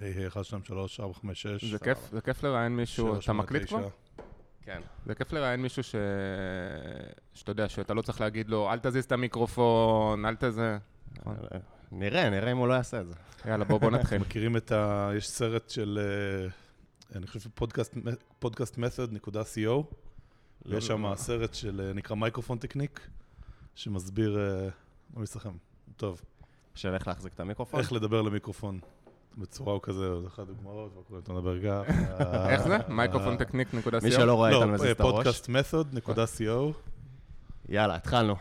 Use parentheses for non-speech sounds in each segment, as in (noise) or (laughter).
היי, היי, 1, 2, 3, 4, 5, 6. זה כיף, זה כיף לראיין מישהו, אתה מקליט כבר? כן. זה כיף לראיין מישהו ש... שאתה יודע, שאתה לא צריך להגיד לו, אל תזיז את המיקרופון, אל תזה. נכון. נראה, נראה אם הוא לא יעשה את זה. יאללה, בוא, בוא נתחיל. (laughs) מכירים את ה... יש סרט של, אה, אני חושב, podcastmethod.co, ויש שם סרט של, אה, נקרא מייקרופון טכניק, שמסביר, אה, בוא נסכם, טוב, של איך להחזיק את המיקרופון. איך לדבר למיקרופון. בצורה הוא כזה, זה אחת הדוגמאות, אתה מדבר ככה. (laughs) איך זה? מייקרופון טכניק נקודה מי שלא רואה איתן מזיז את הראש. לא, podcastmethod.co. יאללה, התחלנו.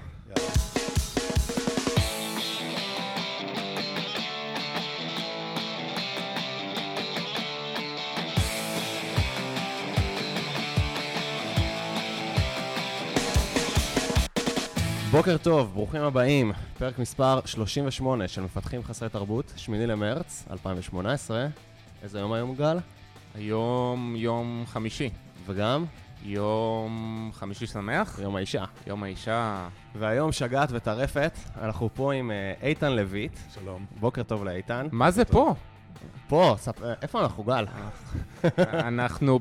בוקר טוב, ברוכים הבאים. פרק מספר 38 של מפתחים חסרי תרבות, 8 למרץ 2018. איזה יום היום, גל? היום יום חמישי. וגם? יום חמישי שמח? יום האישה. יום האישה. והיום שגעת וטרפת, אנחנו פה עם אה, איתן לויט. שלום. בוקר טוב לאיתן. מה זה פה? פה, ספ... איפה אנחנו, גל? אנחנו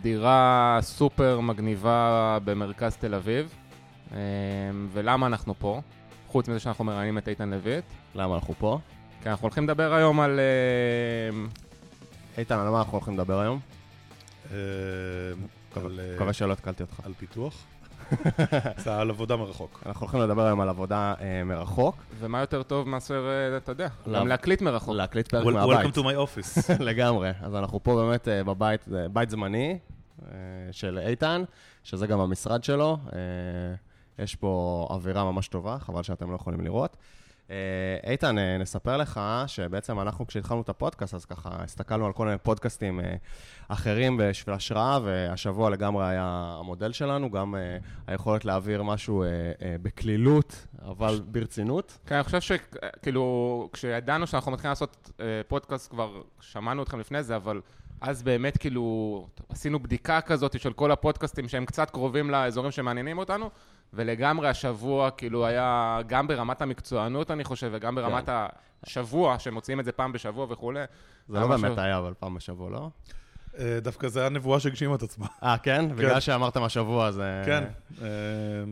בדירה סופר מגניבה במרכז תל אביב. אמ, ולמה אנחנו פה? חוץ מזה שאנחנו מראיינים את איתן לויט. למה אנחנו פה? כי אנחנו הולכים לדבר היום על... אמ, איתן, על מה אנחנו הולכים לדבר היום? על, אה, מקווה שלא התקלתי אותך. על פיתוח. (laughs) זה על עבודה מרחוק. אנחנו הולכים לדבר היום על עבודה אה, מרחוק. ומה יותר טוב מאשר, אה, אתה יודע. גם להקליט מרחוק. להקליט פרק מהבית. Welcome to my office. (laughs) לגמרי. אז אנחנו פה באמת בבית, בית זמני של איתן, שזה גם המשרד שלו. יש פה אווירה ממש טובה, חבל שאתם לא יכולים לראות. אה, איתן, אה, נספר לך שבעצם אנחנו, כשהתחלנו את הפודקאסט, אז ככה הסתכלנו על כל מיני פודקאסטים אה, אחרים בשביל השראה, והשבוע לגמרי היה המודל שלנו, גם היכולת להעביר משהו בקלילות, אבל ברצינות. כן, אני חושב שכאילו, כשידענו שאנחנו מתחילים לעשות פודקאסט, כבר שמענו אתכם לפני זה, אבל אז באמת כאילו עשינו בדיקה כזאת של כל הפודקאסטים שהם קצת קרובים לאזורים שמעניינים אותנו, ולגמרי השבוע כאילו היה גם ברמת המקצוענות, אני חושב, וגם ברמת כן. השבוע, שמוציאים את זה פעם בשבוע וכולי. זה לא באמת היה, אבל פעם בשבוע, לא? אה, דווקא זה היה נבואה שהגשימה את עצמה. אה, כן? בגלל שאמרתם השבוע, זה... כן. אה,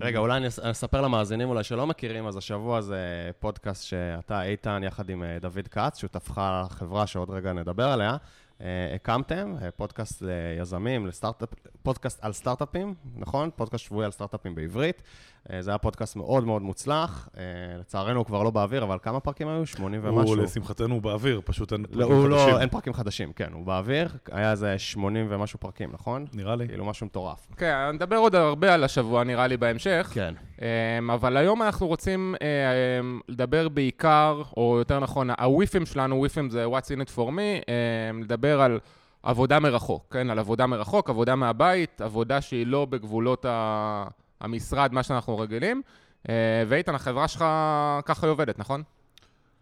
רגע, אולי אני אס- אני אספר למאזינים אולי שלא מכירים, אז השבוע זה פודקאסט שאתה, איתן, יחד עם אה, דוד כץ, שותפך לחברה שעוד רגע נדבר עליה, הקמתם, אה, פודקאסט ליזמים, לסטארט-אפ, פודקאסט על סטארט-אפים, נכון? פודקאסט שבועי על סטארט-אפים בעברית. אה, זה היה פודקאסט מאוד מאוד מוצלח. אה, לצערנו הוא כבר לא באוויר, אבל כמה פרקים היו? 80 ומשהו. הוא לשמחתנו הוא באוויר, פשוט אין לא, פרקים הוא חדשים. לא, אין פרקים חדשים, כן, הוא באוויר, היה איזה 80 ומשהו פרקים, נכון? נראה לי. כאילו משהו מטורף. כן, נדבר עוד הרבה על השבוע, נראה לי, בהמשך. כן. אמ, אבל היום אנחנו רוצים אה, אמ, לדבר בעיקר, או יותר נכון, הוויפים שלנו, וויפים זה What's in it for me, אמ, לדבר על עבודה מרחוק, כן? על עבודה מרחוק, עבודה מהבית, עבודה שהיא לא בגבולות ה- המשרד, מה שאנחנו רגילים. אה, ואיתן, החברה שלך ככה היא עובדת, נכון?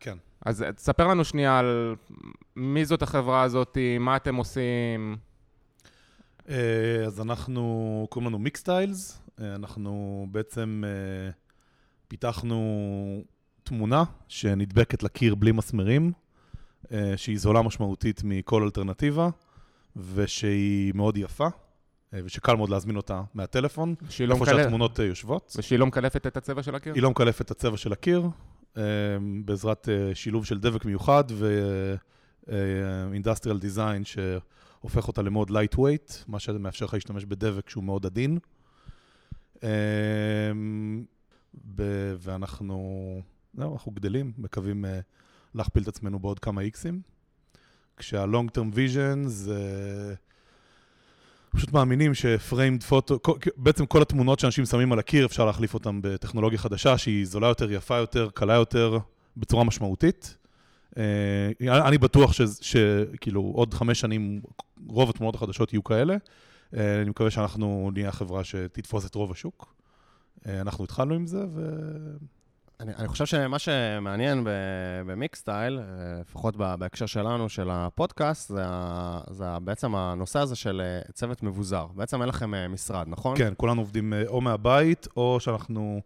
כן. אז אה, תספר לנו שנייה על מי זאת החברה הזאת, מה אתם עושים. אה, אז אנחנו, קוראים לנו מיקסטיילס, אנחנו בעצם פיתחנו תמונה שנדבקת לקיר בלי מסמרים, שהיא זולה משמעותית מכל אלטרנטיבה, ושהיא מאוד יפה, ושקל מאוד להזמין אותה מהטלפון, לא, איפה מקלפת, שהתמונות אה, יושבות. ושהיא לא מקלפת את הצבע של הקיר? היא לא מקלפת את הצבע של הקיר, אה, בעזרת אה, שילוב של דבק מיוחד ו-industrial design שהופך אותה למאוד lightweight, מה שמאפשר לך להשתמש בדבק שהוא מאוד עדין. אה, ואנחנו, זהו, אנחנו גדלים, מקווים אה, להכפיל את עצמנו בעוד כמה איקסים. כשה-long term vision זה... פשוט מאמינים שפריימד פוטו, בעצם כל התמונות שאנשים שמים על הקיר, אפשר להחליף אותן בטכנולוגיה חדשה שהיא זולה יותר, יפה יותר, קלה יותר, בצורה משמעותית. אה, אני בטוח שכאילו עוד חמש שנים רוב התמונות החדשות יהיו כאלה. אה, אני מקווה שאנחנו נהיה החברה שתתפוס את רוב השוק. אה, אנחנו התחלנו עם זה, ו... אני, אני חושב שמה שמעניין ב- במיקסטייל, אה, לפחות בהקשר שלנו, של הפודקאסט, זה, זה בעצם הנושא הזה של אה, צוות מבוזר. בעצם אין לכם אה, משרד, נכון? כן, כולנו עובדים או מהבית, או שאנחנו,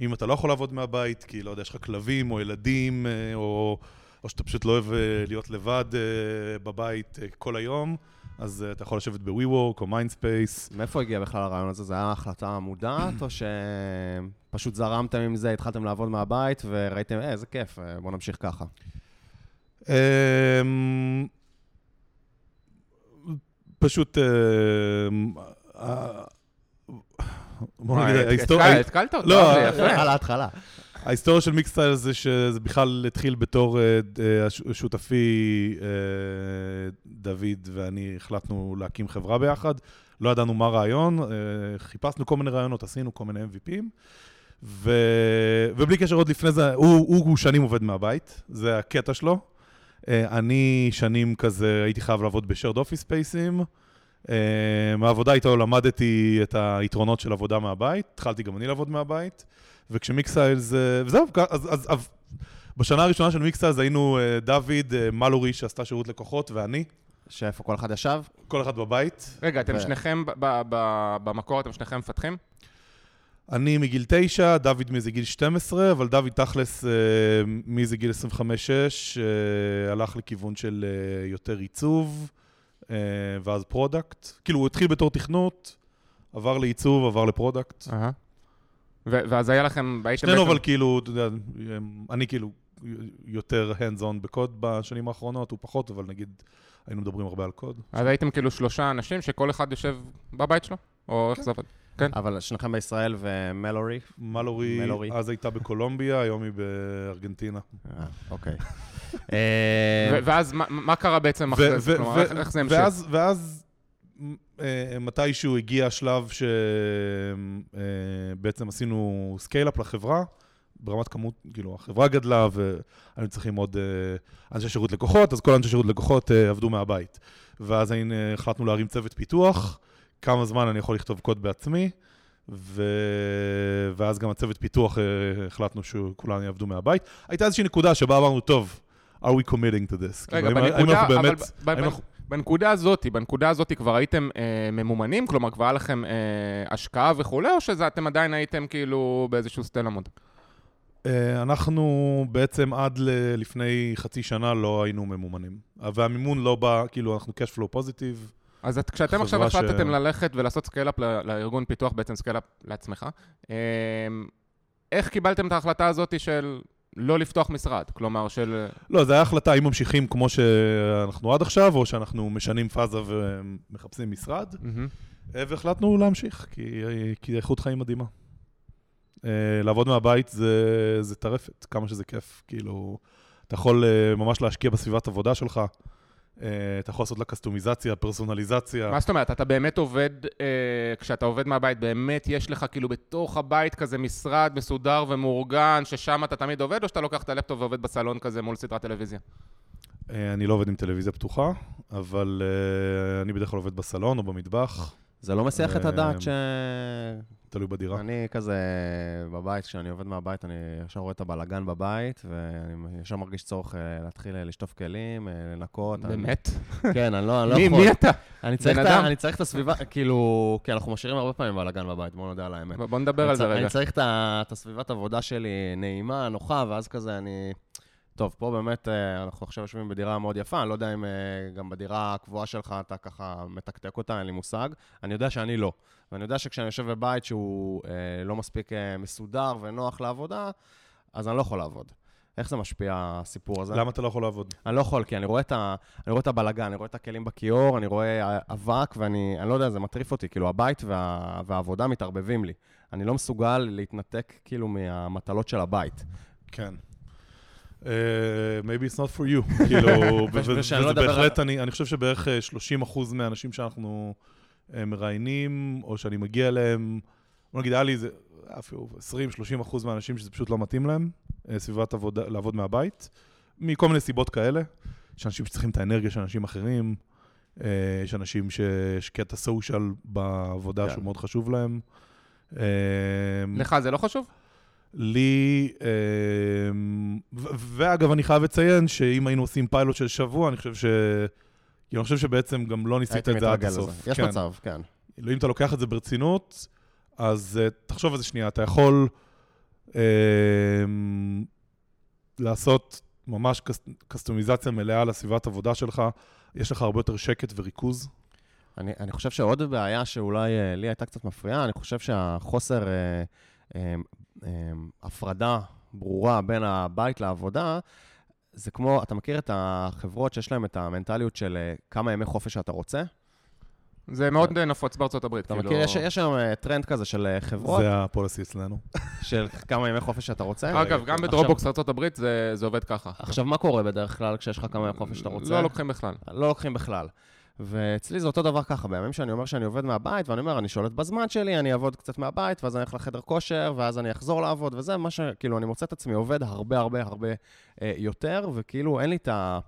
אם אתה לא יכול לעבוד מהבית, כי לא יודע, יש לך כלבים או ילדים, או או שאתה פשוט לא אוהב להיות לבד בבית כל היום, אז אה, אתה יכול לשבת ב-WeWork או Mindspace. מאיפה הגיע בכלל הרעיון הזה? זה היה החלטה מודעת, או שפשוט זרמתם עם זה, התחלתם לעבוד מהבית, וראיתם, אה, איזה כיף, אה, בואו נמשיך ככה. אמ, פשוט... אמ, אה, בוא נגיד, וואי, ההיסטוריה... התקל- התקלת אותו, לא, זה אה, יפה. על ההתחלה. ההיסטוריה של מיקסטייל זה שזה בכלל התחיל בתור אה, אה, שותפי אה, דוד ואני החלטנו להקים חברה ביחד. לא ידענו מה הרעיון, אה, חיפשנו כל מיני רעיונות, עשינו כל מיני MVPים. ו... ובלי קשר עוד לפני זה, הוא, הוא, הוא שנים עובד מהבית, זה הקטע שלו. אה, אני שנים כזה הייתי חייב לעבוד בשרד אופיס ספייסים. מהעבודה איתו למדתי את היתרונות של עבודה מהבית, התחלתי גם אני לעבוד מהבית. וכשמיקסיילס, וזהו, אז, אז, אז בשנה הראשונה של מיקסיילס היינו אה, דוד, אה, מלורי שעשתה שירות לקוחות ואני, שאיפה כל אחד ישב? כל אחד בבית. רגע, אתם ו- שניכם, ב- ב- ב- במקור אתם שניכם מפתחים? אני מגיל 9, דוד מאיזה גיל 12, אבל דוד תכלס אה, מאיזה גיל 25-6 אה, הלך לכיוון של אה, יותר עיצוב, ואז product. כאילו, הוא התחיל בתור תכנות, עבר לעיצוב, עבר ל product. ו- ואז היה לכם, שנינו אבל כאילו, אתה יודע, אני כאילו יותר hands on בקוד בשנים האחרונות, הוא פחות, אבל נגיד היינו מדברים הרבה על קוד. אז הייתם כאילו שלושה אנשים שכל אחד יושב בבית שלו? או איך זה עובד? אבל שניכם בישראל ומלורי? מלורי, מלורי. אז הייתה בקולומביה, היום היא בארגנטינה. אה, אוקיי. (laughs) אה, ואז מה- מה קרה בעצם אחרי זה? כלומר, איך- איך זה המשיך? ואז, ואז אה, מתישהו הגיע השלב שבעצם עשינו scale-up לחברה, ברמת כמות, כאילו, החברה גדלה והיינו צריכים עוד אה, אנשי שירות לקוחות, אז כל אנשי שירות לקוחות אה, עבדו מהבית. ואז החלטנו להרים צוות פיתוח, כמה זמן אני יכול לכתוב קוד בעצמי, ו... ואז גם הצוות פיתוח, אה, החלטנו שכולם יעבדו מהבית. הייתה איזושהי נקודה שבה אמרנו, טוב, are we committing to this? רגע, כאילו, האם בנקודה, אבל באמת- אנחנו- בנקודה הזאת, בנקודה הזאת כבר הייתם אה, ממומנים? כלומר, כבר היה לכם אה, השקעה וכולי, או שאתם עדיין הייתם כאילו באיזשהו stealth mode? אה, אנחנו בעצם עד ל- לפני חצי שנה לא היינו ממומנים. והמימון לא בא, כאילו, אנחנו cash flow positive. אז את, כשאתם עכשיו חברה ש- החלטתם ללכת ולעשות scale-up לארגון פיתוח, בעצם scale-up לעצמך, אה, איך קיבלתם את ההחלטה הזאת של לא לפתוח משרד? כלומר, של... לא, זו הייתה החלטה האם ממשיכים כמו שאנחנו עד עכשיו, או שאנחנו משנים פאזה ומחפשים משרד. אה, והחלטנו להמשיך, כי, כי איכות חיים מדהימה. אה, לעבוד מהבית זה, זה טרפת, כמה שזה כיף. כאילו, אתה יכול אה, ממש להשקיע בסביבת עבודה שלך, אתה יכול לעשות לה קסטומיזציה, פרסונליזציה. מה זאת אומרת, אתה באמת עובד, אה, כשאתה עובד מהבית, באמת יש לך כאילו בתוך הבית כזה משרד מסודר ומאורגן, ששם אתה תמיד עובד, או שאתה לוקח את הלפטופ ועובד בסלון כזה מול סדרת טלוויזיה? אה, אני לא עובד עם טלוויזיה פתוחה, אבל אה, אני בדרך כלל עובד בסלון או במטבח, זה לא מסיח את הדעת אה, ש... תלוי בדירה. אני כזה בבית, כשאני עובד מהבית, אני ישר רואה את הבלאגן בבית, ואני ישר מרגיש צורך אה, להתחיל אה, לשטוף כלים, אה, לנקות. אני- באמת? (laughs) כן, אני לא אני לא מי יכול. מי אתה? אני צריך בן את? אני צריך את הסביבה, כאילו, כי אנחנו משאירים הרבה פעמים בלאגן בבית, בואו נודה על האמת. בוא נדבר על זה רגע. אני צריך את את הסביבת עבודה שלי נעימה, נוחה, ואז כזה אני... טוב, פה באמת אנחנו עכשיו יושבים בדירה מאוד יפה, אני לא יודע אם גם בדירה הקבועה שלך אתה ככה מתקתק אותה, אין לי מושג. אני יודע שאני לא. ואני יודע שכשאני יושב בבית שהוא אה, לא מספיק אה, מסודר ונוח לעבודה, אז אני לא יכול לעבוד. איך זה משפיע, הסיפור הזה? למה אתה לא יכול לעבוד? אני לא יכול, כי אני רואה את, ה... אני רואה את הבלגן, אני רואה את הכלים בכיור, אני רואה אבק, ואני אני לא יודע, זה מטריף אותי. כאילו, הבית וה... והעבודה מתערבבים לי. אני לא מסוגל להתנתק, כאילו, מהמטלות של הבית. כן. Uh, maybe it's not for you. (laughs) כאילו, לא וזה בהחלט, אני אני חושב שבערך אה, 30% מהאנשים שאנחנו מראיינים, או שאני מגיע אליהם, בוא נגיד, היה לי איזה, אפילו 20-30% מהאנשים שזה פשוט לא מתאים להם, אה, סביבת עבודה, לעבוד מהבית, מכל מיני סיבות כאלה. יש אנשים שצריכים את האנרגיה של אנשים אחרים, אה, יש אנשים שיש קטע סושיאל בעבודה כן. שהוא מאוד חשוב להם. אה, לך זה לא חשוב? לי, ואגב, אני חייב לציין שאם היינו עושים פיילוט של שבוע, אני חושב ש... אני חושב שבעצם גם לא ניסית את זה עד הסוף. יש כן. מצב, כן. כאילו, אם אתה לוקח את זה ברצינות, אז uh, תחשוב על זה שנייה, אתה יכול um, לעשות ממש קס- קסטומיזציה מלאה לסביבת עבודה שלך, יש לך הרבה יותר שקט וריכוז. אני, אני חושב שעוד בעיה שאולי אה, לי הייתה קצת מפריעה, אני חושב שהחוסר אה, אה, אה, הפרדה ברורה בין הבית לעבודה, זה כמו, אתה מכיר את החברות שיש להן את המנטליות של אה, כמה ימי חופש אתה רוצה? זה מאוד נפוץ בארצות הברית. אתה כאילו- מכיר, יש, יש היום אה, טרנד כזה של אה, חברות, זה ה policy אצלנו. (laughs) של כמה ימי חופש אתה רוצה. אגב, גם עכשיו- בדרופבוקס ארצות הברית זה זה עובד ככה. עכשיו, מה קורה בדרך כלל כשיש לך כמה ימי חופש שאתה רוצה? לא לוקחים בכלל. לא לוקחים בכלל. ואצלי זה אותו דבר ככה, בימים שאני אומר שאני עובד מהבית, ואני אומר, אני שולט בזמן שלי, אני אעבוד קצת מהבית, ואז אני אלך לחדר כושר, ואז אני אחזור לעבוד, וזה מה ש... כאילו, אני מוצא את עצמי עובד הרבה הרבה הרבה אה, יותר, וכאילו, אין לי את ה...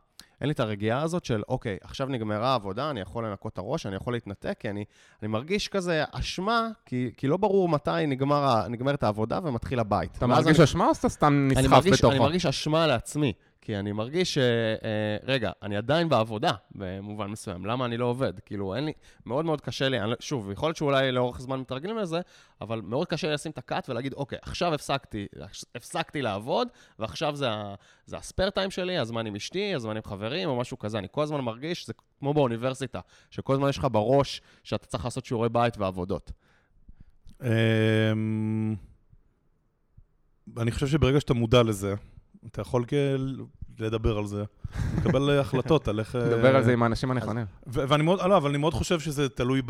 אין לי את הרגיעה הזאת של, אוקיי, עכשיו נגמרה העבודה, אני יכול לנקות את הראש, אני יכול להתנתק, כי אני, אני מרגיש כזה אשמה, כי, כי לא ברור מתי נגמר, נגמרת העבודה ומתחיל הבית. אתה מרגיש אני- אשמה או שאתה סתם אני נסחף מרגיש, אני בתוכו? מרגיש אשמה לעצמי, כי אני מרגיש ש... אה, רגע, אני עדיין בעבודה, במובן מסוים. למה אני לא עובד? כאילו, אין לי... מאוד מאוד קשה לי, אני, לא- שוב, יכול להיות שאולי לאורך זמן מתרגלים לזה, אבל מאוד קשה לי לשים את הקאט ולהגיד, אוקיי, עכשיו הפסקתי, הפסקתי לעבוד, ועכשיו זה, זה הספייר טיים שלי, הזמן עם אשתי, הזמן עם חברים, או משהו כזה. אני כל הזמן מרגיש שזה כמו באוניברסיטה, שכל הזמן יש לך בראש שאתה צריך לעשות שיעורי בית ועבודות. אמ, אני חושב שברגע שאתה מודע לזה, אתה יכול לדבר על זה, לקבל החלטות על איך... דבר על זה עם האנשים הנכונים. ואני מאוד, לא, אבל אני מאוד חושב שזה תלוי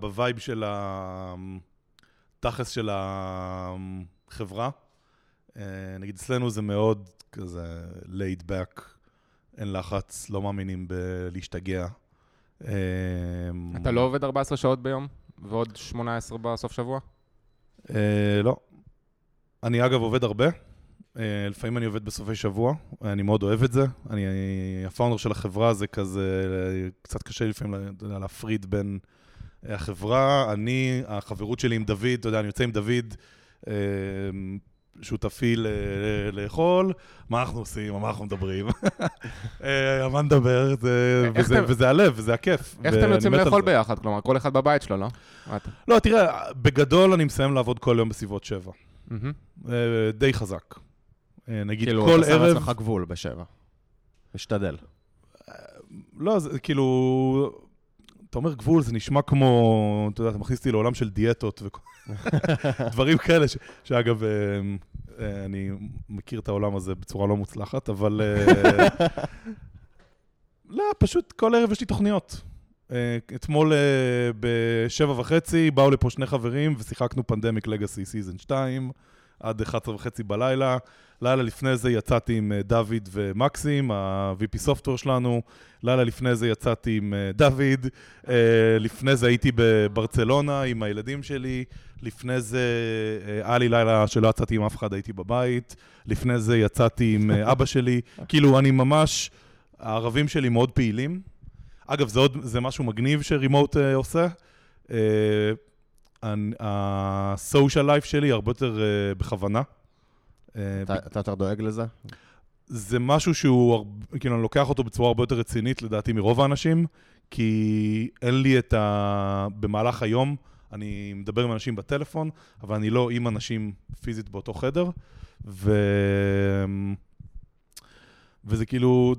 ב vibe של התכלס של החברה. אה, נגיד אצלנו זה מאוד כזה laid back, אין לחץ, לא מאמינים בלהשתגע. אה, אתה לא עובד 14 שעות ביום? ועוד 18 בסוף שבוע? אה, לא. אני אגב עובד הרבה. אה, לפעמים אני עובד בסופי שבוע, אני מאוד אוהב את זה. אני, הפאונדר של החברה זה כזה, קצת קשה לפעמים להפריד בין אה, החברה, אני, החברות שלי עם דוד, אתה יודע, אני יוצא עם דוד, אה, שותפי ל- ל- לאכול, מה אנחנו עושים, מה אנחנו מדברים. (laughs) על מה נדבר, וזה- הלב, וזה הכיף. איך אתם יוצאים לאכול. ביחד? כלומר, כל אחד בבית שלו, לא? לא, תראה, בגדול אני מסיים לעבוד כל יום בסביבות שבע. די חזק. אה, נגיד כאילו, כל אתה שם ערב... לעצמך גבול בשבע. משתדל. לא, זה כאילו... אתה אומר גבול, זה נשמע כמו, אתה יודע, אתה מכניס אותי לעולם של דיאטות ודברים (laughs) כאלה, ש, שאגב, אה, אה, אני מכיר את העולם הזה בצורה לא מוצלחת, אבל... אה, (laughs) לא, פשוט כל ערב יש לי תוכניות. אה, אתמול אה, בשבע וחצי באו לפה שני חברים ושיחקנו Pandemic Legacy Season 2 עד 11 וחצי בלילה. לילה לפני זה יצאתי עם אה, דוד ומקסים, ה-VP software שלנו. לילה לפני זה יצאתי עם אה, דוד. אה, לפני זה הייתי בברצלונה עם הילדים שלי. לפני זה היה לי לילה שלא יצאתי עם אף אחד, הייתי בבית. לפני זה יצאתי עם אבא שלי. (laughs) כאילו, אני ממש... הערבים שלי מאוד פעילים. אגב, זה עוד, זה משהו מגניב שרימוט uh, עושה. Uh, ה-social life שלי הרבה יותר uh, בכוונה. Uh, אתה יותר דואג לזה? זה משהו שהוא, כאילו, אני לוקח אותו בצורה הרבה יותר רצינית, לדעתי, מרוב האנשים, כי אין לי את ה... במהלך היום, אני מדבר עם אנשים בטלפון, אבל אני לא עם אנשים פיזית באותו חדר, ו... וזה כאילו...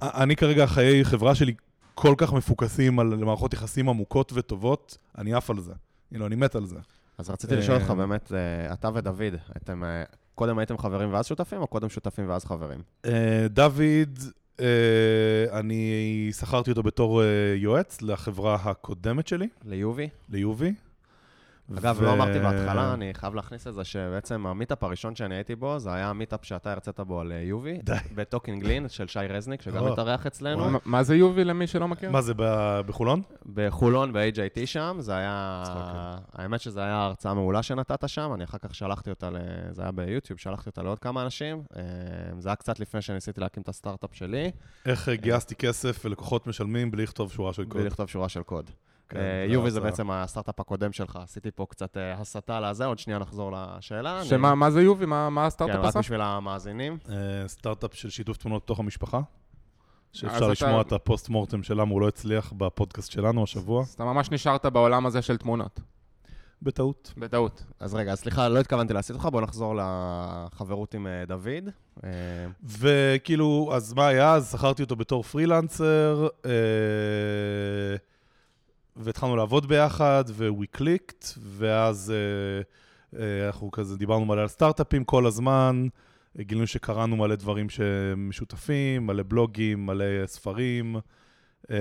אני כרגע, חיי חברה שלי כל כך מפוקסים על מערכות יחסים עמוקות וטובות, אני עף על זה. כאילו, אני מת על זה. אז רציתי לשאול אותך אה, באמת, אה, אתה ודוד, אתם אה, קודם הייתם חברים ואז שותפים, או קודם שותפים ואז חברים? דוד, אני שכרתי אותו בתור יועץ לחברה הקודמת שלי, ליובי? ליובי. אגב, ו- לא אמרתי בהתחלה, אני חייב להכניס את זה, שבעצם המיטאפ הראשון שאני הייתי בו, זה היה המיטאפ שאתה הרצית בו על אה, יובי. ב Talking Lean של שי רזניק, שגם. התארח אצלנו. מה- מה זה יובי למי שלא מכיר? מה זה, ב- בחולון? בחולון, ב-HIT שם, זה היה... צחוק. האמת שזו הייתה הרצאה מעולה שנתת שם, אני אחר כך שלחתי אותה, ל... זה היה ביוטיוב, שלחתי אותה לעוד כמה אנשים. אה, זה היה קצת לפני שניסיתי להקים את הסטארט-אפ שלי, איך אה, גייסתי כסף ולקוחות משלמים בלי לכתוב שורה של קוד. בלי לכתוב שורה של קוד. כן, אה, זה יובי זה הרצאה. בעצם הסטארט-אפ הקודם שלך, עשיתי פה קצת אה, הסתה לזה, עוד שנייה נחזור לשאלה. אני- שמה מה זה יובי? מה מה כן, הסטארט-אפ רק עשה? בשביל המאזינים. אה, סטארט-אפ של שיתוף תמונות בתוך המשפחה. שאפשר אתה- לשמוע את ה post mortem של למה הוא לא הצליח בפודקאסט שלנו השבוע. אז אתה ממש נשארת בעולם הזה של תמונות. בטעות. בטעות. אז רגע, סליחה, לא התכוונתי להסיט אותך, בוא נחזור לחברות עם דוד. וכאילו, אז מה היה? אז שכרתי אותו בתור פרילנסר, אה, והתחלנו לעבוד ביחד, ו-we clicked, ואז אה, אה, אנחנו כזה דיברנו מלא על סטארט-אפים כל הזמן, גילינו שקראנו מלא דברים שמשותפים, מלא בלוגים, מלא ספרים, אה,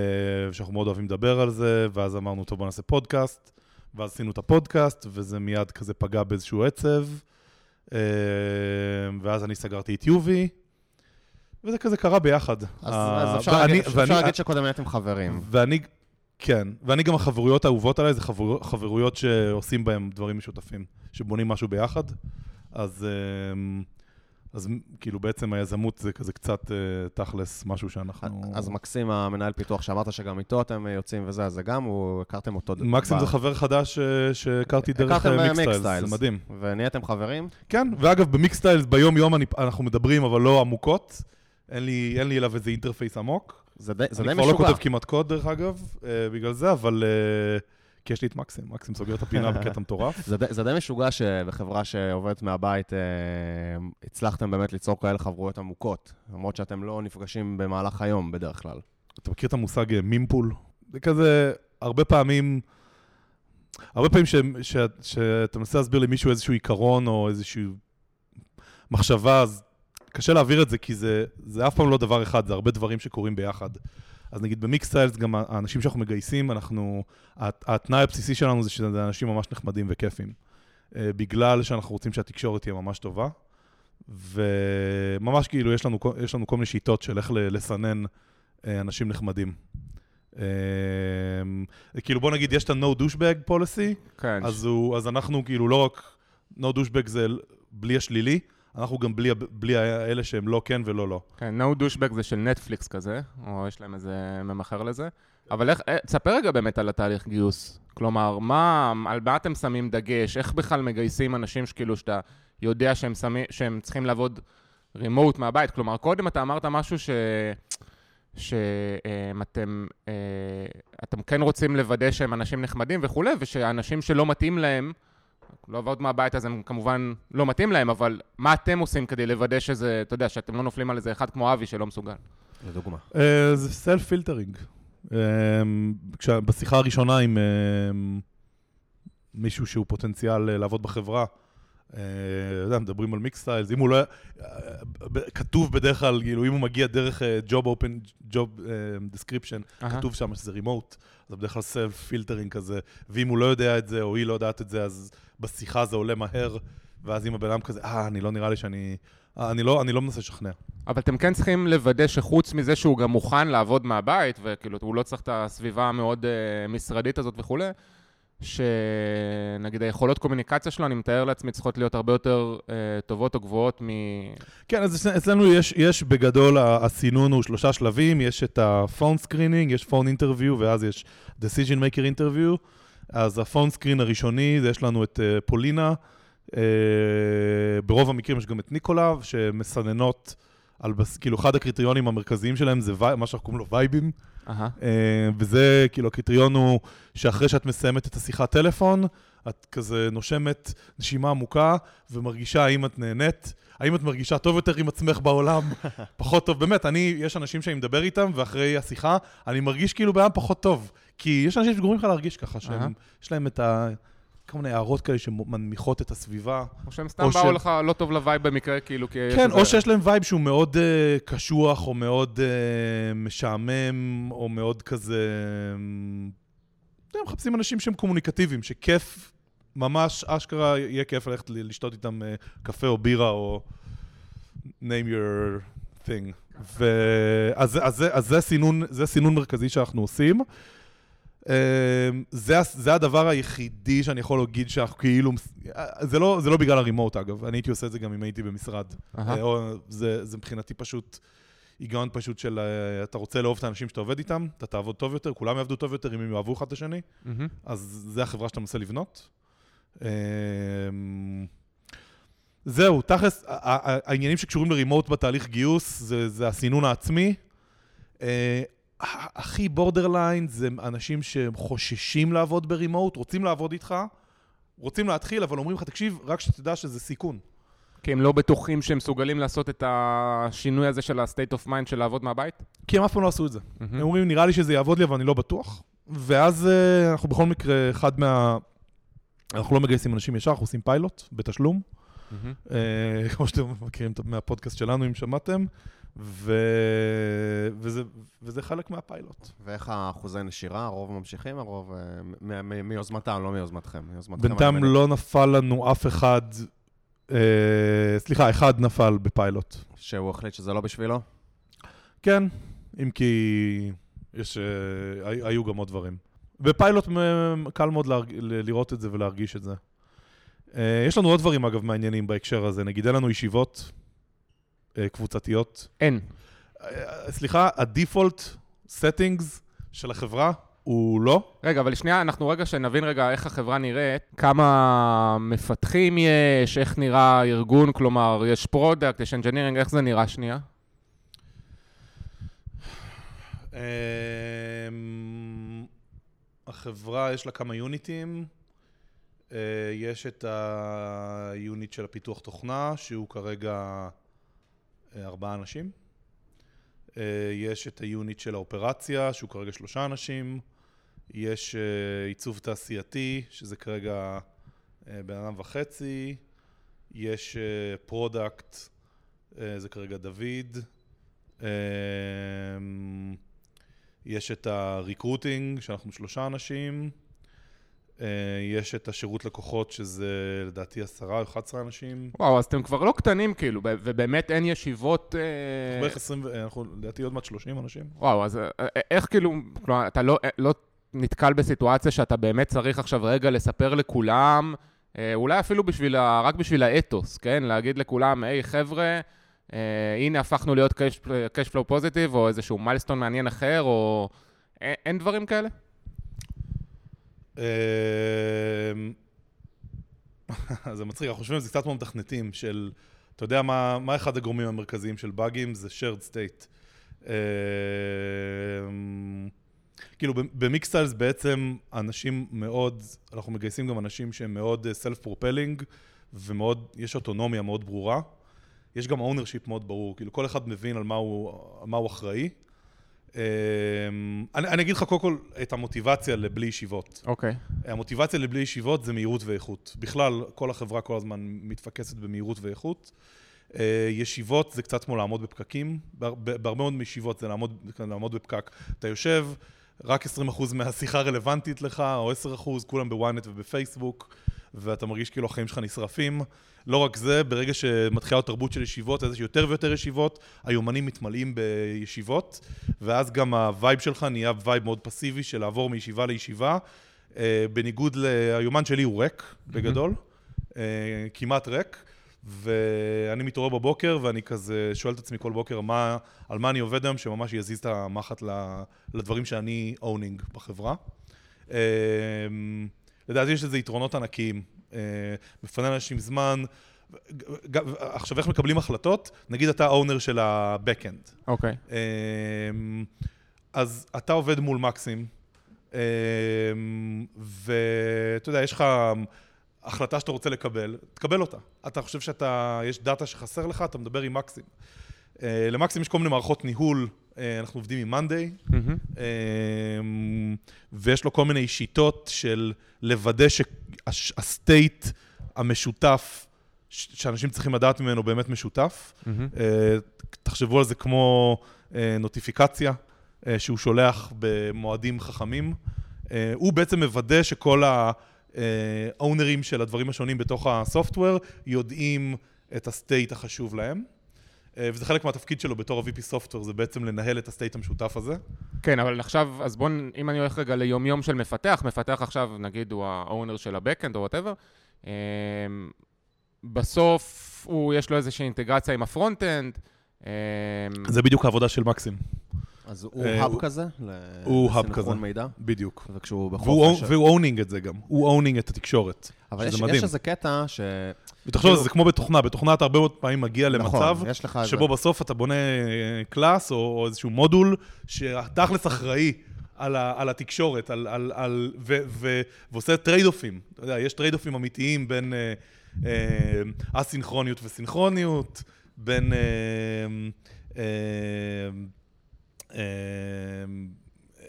שאנחנו מאוד אוהבים לדבר על זה, ואז אמרנו, טוב, בוא נעשה פודקאסט, ואז עשינו את הפודקאסט, וזה מיד כזה פגע באיזשהו עצב. אה, ואז אני סגרתי את יובי, וזה כזה קרה ביחד. אז אה, אז אפשר ואני- להגיד- אפשר להגיד שקודם הייתם חברים. ואני, כן, ואני גם החברויות האהובות עליי, זה חבר, חברויות שעושים בהן דברים משותפים, שבונים משהו ביחד. אז, אמ, אז כאילו בעצם היזמות זה כזה קצת אה, תכלס משהו שאנחנו... אז מקסים, המנהל פיתוח, שאמרת שגם איתו אתם אה, יוצאים וזה, אז זה גם, הוא, הכרתם אותו... מקסים ב- זה חבר חדש אה, שהכרתי דרך. מיקסטיילס, זה מדהים. ונהייתם חברים? כן, ואגב, במיקסטיילס ביום-יום אנחנו מדברים, אבל לא עמוקות. אין לי, אין לי אליו איזה אינטרפייס עמוק. זה די די אני כבר לא משוגע. כותב כמעט קוד, דרך אגב, אה, בגלל זה, אבל... אה, כי יש לי את מקסים, מקסים סוגר את הפינה (laughs) בקטע מטורף. זה, די- זה די משוגע שבחברה שעובדת מהבית, אה, הצלחתם באמת ליצור כאלה חברויות עמוקות, למרות שאתם לא נפגשים במהלך היום בדרך כלל. אתה מכיר את המושג מימפול? זה כזה, הרבה פעמים, הרבה פעמים שאתה מנסה להסביר למישהו איזשהו עיקרון או איזושהי מחשבה, אז קשה להעביר את זה, כי זה, זה אף פעם לא דבר אחד, זה הרבה דברים שקורים ביחד. אז נגיד במיקסטיילס, גם האנשים שאנחנו מגייסים, אנחנו, הת- התנאי הבסיסי שלנו זה שזה אנשים ממש נחמדים וכיפים. אה, בגלל שאנחנו רוצים שהתקשורת תהיה ממש טובה. וממש כאילו, יש לנו, יש לנו כל מיני שיטות של איך לסנן אה, אנשים נחמדים. אה, כאילו, בוא נגיד, יש את ה-No douchebag policy, כן. אז, הוא, אז אנחנו כאילו לא רק no douchebag זה בלי השלילי, אנחנו גם בלי, בלי האלה שהם לא כן ולא לא. כן, no douchebag זה של נטפליקס כזה, או יש להם איזה ממכר לזה. אבל איך, אה, תספר רגע באמת על התהליך גיוס. כלומר, מה, על מה אתם שמים דגש? איך בכלל מגייסים אנשים שכאילו שאתה יודע שהם, שמים, שהם צריכים לעבוד רימוט מהבית? כלומר, קודם אתה אמרת משהו ש... שאתם אה, אתם כן רוצים לוודא שהם אנשים נחמדים וכולי, ושאנשים שלא מתאים להם, לא עבוד מהבית אז הם כמובן לא מתאים להם, אבל מה אתם עושים כדי לוודא שזה, אתה יודע, שאתם לא נופלים על איזה אחד כמו אבי שלא מסוגל? לדוגמה. אה, זה self filtering. בשיחה הראשונה עם אה, מישהו שהוא פוטנציאל אה, לעבוד בחברה, אה, יודע, מדברים על mix styles, אם הוא לא... כתוב בדרך כלל, כאילו, אם הוא מגיע דרך Job Open, Job אה, Description, כתוב שם שזה remote, אז בדרך כלל סלף פילטרינג כזה, ואם הוא לא יודע את זה, או היא לא יודעת את זה, אז בשיחה זה עולה מהר, ואז אם הבן אדם כזה, אה, אני לא נראה לי שאני... אה, אני לא, אני לא מנסה לשכנע. אבל אתם כן צריכים לוודא שחוץ מזה שהוא גם מוכן לעבוד מהבית, וכאילו, הוא לא צריך את הסביבה המאוד uh, משרדית הזאת וכולי, שנגיד היכולות קומוניקציה שלו, אני מתאר לעצמי, צריכות להיות הרבה יותר uh, טובות או גבוהות מ... כן, אז אצל- אצלנו יש, יש בגדול, הסינון הוא שלושה שלבים, יש את ה-phone screening, יש phone interview, ואז יש decision maker interview. אז ה-phone screen הראשוני, זה יש לנו את uh, פולינה, uh, ברוב המקרים יש גם את ניקולב, שמסננות על, בס... כאילו, אחד הקריטריונים המרכזיים שלהם זה וי... מה שאנחנו קוראים לו וייבים. אה, וזה, כאילו, הקריטריון הוא שאחרי שאת מסיימת את השיחת טלפון, את כזה נושמת נשימה עמוקה ומרגישה האם את נהנית, האם את מרגישה טוב יותר עם עצמך בעולם, (laughs) פחות טוב. באמת, אני, יש אנשים שאני מדבר איתם, ואחרי השיחה, אני מרגיש כאילו בעולם פחות טוב. כי יש אנשים שגורמים לך להרגיש ככה, אהה. שיש להם את ה... כל מיני הערות כאלה שמנמיכות את הסביבה. או שהם סתם או באו ש- לך לא טוב ל vibe במקרה, כאילו, כי... כן, או שיש להם vibe שהוא מאוד אה, קשוח, או מאוד אה, משעמם, או מאוד כזה... אתה יודע, מחפשים אנשים שהם קומוניקטיביים, שכיף, ממש אשכרה יהיה כיף ללכת לשתות איתם אה, קפה או בירה, או name your thing. ו... אז, אז, זה- אז זה, סינון, זה סינון מרכזי שאנחנו עושים. Um, זה, זה הדבר היחידי שאני יכול להגיד שאנחנו כאילו, זה לא, זה לא בגלל הרימוט אגב, אני הייתי עושה את זה גם אם הייתי במשרד. אה, או, זה, זה מבחינתי פשוט היגיון פשוט של אה, אתה רוצה לאהוב את האנשים שאתה עובד איתם, אתה תעבוד טוב יותר, כולם יעבדו טוב יותר אם הם יאהבו אחד את השני, מהמם. אז זה החברה שאתה מנסה לבנות. אמ, זהו, תכלס, העניינים שקשורים לרימוט בתהליך גיוס זה, זה הסינון העצמי. הכי בורדרליין זה אנשים שחוששים לעבוד ברימוט, רוצים לעבוד איתך, רוצים להתחיל, אבל אומרים לך, תקשיב, רק שתדע שזה סיכון. כי הם לא בטוחים שהם מסוגלים לעשות את השינוי הזה של ה-state of mind של לעבוד מהבית? כי הם אף פעם לא עשו את זה. Mm-hmm. הם אומרים, נראה לי שזה יעבוד לי, אבל אני לא בטוח. ואז אה, אנחנו בכל מקרה, אחד מה... אנחנו לא מגייסים אנשים ישר, אנחנו עושים פיילוט בתשלום. Mm-hmm. כמו שאתם מכירים מהפודקאסט שלנו, אם שמעתם. ו... וזה, וזה חלק מהפיילוט. ואיך האחוזי נשירה? הרוב ממשיכים? הרוב אה, מיוזמתם, לא מיוזמתכם. בינתיים. לא נפל לנו אף אחד, אה, סליחה, אחד נפל בפיילוט. שהוא החליט שזה לא בשבילו? כן, אם כי יש, אה, הי- היו גם עוד דברים. בפיילוט קל מאוד להרג... לראות את זה ולהרגיש את זה. אה, יש לנו עוד דברים, אגב, מעניינים בהקשר הזה. נגיד, אין לנו ישיבות קבוצתיות. אין. אה, סליחה, ה default settings של החברה הוא לא. רגע, אבל שנייה, אנחנו רגע שנבין רגע איך החברה נראית, כמה מפתחים יש, איך נראה הארגון, כלומר, יש product, יש engineering, איך זה נראה שנייה? אמ, החברה, יש לה כמה unitים. אה, יש את ה unit של הפיתוח תוכנה, שהוא כרגע אה, ארבעה אנשים. אה, יש את ה unit של האופרציה, שהוא כרגע שלושה אנשים. יש אה, עיצוב תעשייתי, שזה כרגע אה, בן אדם וחצי. יש product, זה כרגע דוד. יש את הריקרוטינג, שאנחנו שלושה אנשים. אה, יש את השירות לקוחות, שזה לדעתי עשרה או 11 אנשים. וואו, אז אתם כבר לא קטנים כאילו, ובאמת אין ישיבות... אה, בערך 20, ו- אנחנו לדעתי עוד מעט 30 אנשים. וואו, אז אה, איך כאילו, כלומר, אתה לא, לא נתקל בסיטואציה שאתה באמת צריך עכשיו רגע לספר לכולם, אולי אפילו בשביל, ה- רק בשביל האתוס, כן? להגיד לכולם, היי חבר'ה, אה, הנה הפכנו להיות cash, cash flow positive, או איזשהו מיילסטון מעניין אחר, או... אין, אין דברים כאלה? אמ, (laughs) זה מצחיק, אנחנו חושבים על זה קצת כמו מתכנתים, של, אתה יודע מה, מה אחד הגורמים המרכזיים של באגים? זה shared state. אמ, כאילו במיקסטיילס בעצם אנשים מאוד, אנחנו מגייסים גם אנשים שהם מאוד self propelling ומאוד, יש אוטונומיה מאוד ברורה. יש גם ownership מאוד ברור, כאילו כל אחד מבין על מה הוא, על מה הוא אחראי. אמ, אני, אני אגיד לך קודם כל את המוטיבציה לבלי ישיבות. אוקיי. המוטיבציה לבלי ישיבות זה מהירות ואיכות. בכלל, כל החברה כל הזמן מתפקסת במהירות ואיכות. אה, ישיבות זה קצת כמו לעמוד בפקקים. בהר- בהרבה מאוד מישיבות זה לעמוד, לעמוד בפקק. אתה יושב, רק 20% מהשיחה רלוונטית לך, או 10%, כולם ב-ynet ובפייסבוק, ואתה מרגיש כאילו החיים שלך נשרפים. לא רק זה, ברגע שמתחילה התרבות של ישיבות, אז יש יותר ויותר ישיבות, היומנים מתמלאים בישיבות, ואז גם ה vibe שלך נהיה vibe מאוד פסיבי של לעבור מישיבה לישיבה. אה, בניגוד ליומן שלי הוא ריק, בגדול, אה, כמעט ריק, ואני מתעורר בבוקר ואני כזה שואל את עצמי כל בוקר מה, על מה אני עובד היום, שממש יזיז את המחט ל- לדברים שאני אונינג בחברה. לדעתי יש לזה יתרונות ענקיים. אה, מפנה לאנשים זמן. עכשיו, איך מקבלים החלטות? נגיד אתה האונר של ה-Backend. אוקיי. אמ, אז אתה עובד מול מקסים, אמ, ואתה יודע, יש לך החלטה שאתה רוצה לקבל, תקבל אותה. אתה חושב שאתה, יש דאטה שחסר לך, אתה מדבר עם מקסים. אה, למקסים יש כל מיני מערכות ניהול, אנחנו עובדים עם מאנדיי, מהמם. אמ, ויש לו כל מיני שיטות של לוודא שהסטייט המשותף שאנשים צריכים לדעת ממנו באמת משותף. אה, תחשבו על זה כמו אה, נוטיפיקציה אה, שהוא שולח במועדים חכמים. אה, הוא בעצם מוודא שכל ה ownerים של הדברים השונים בתוך ה software יודעים את ה state החשוב להם. אה, וזה חלק מהתפקיד שלו בתור ה-VP software, זה בעצם לנהל את ה state המשותף הזה. כן, אבל עכשיו, אז בואו, אם אני הולך רגע ליומיום של מפתח, מפתח עכשיו, נגיד, הוא ה owner של ה-Backend או whatever, בסוף הוא, יש לו איזושהי אינטגרציה עם ה front-end. אמ, זה בדיוק העבודה של מקסים, אז הוא אה, hub הוא- כזה? הוא hub לסנכרון כזה. מידע? בדיוק. וכשהוא בחופש... והוא owning את זה גם, הוא owning את התקשורת. אבל שזה יש, מדהים. יש איזה קטע ש... ותחשוב, כאילו- זה כמו בתוכנה, בתוכנה אתה הרבה מאוד פעמים מגיע נכון, למצב שבו בסוף אתה בונה class או או איזשהו מודול, שהתכלס אחראי על, ה, על התקשורת, על, על, על, ו, ו, ועושה טרייד-אופים. אתה יודע, יש טרייד-אופים אמיתיים בין אה, אה, אסינכרוניות וסינכרוניות, בין... אה, אה, אה,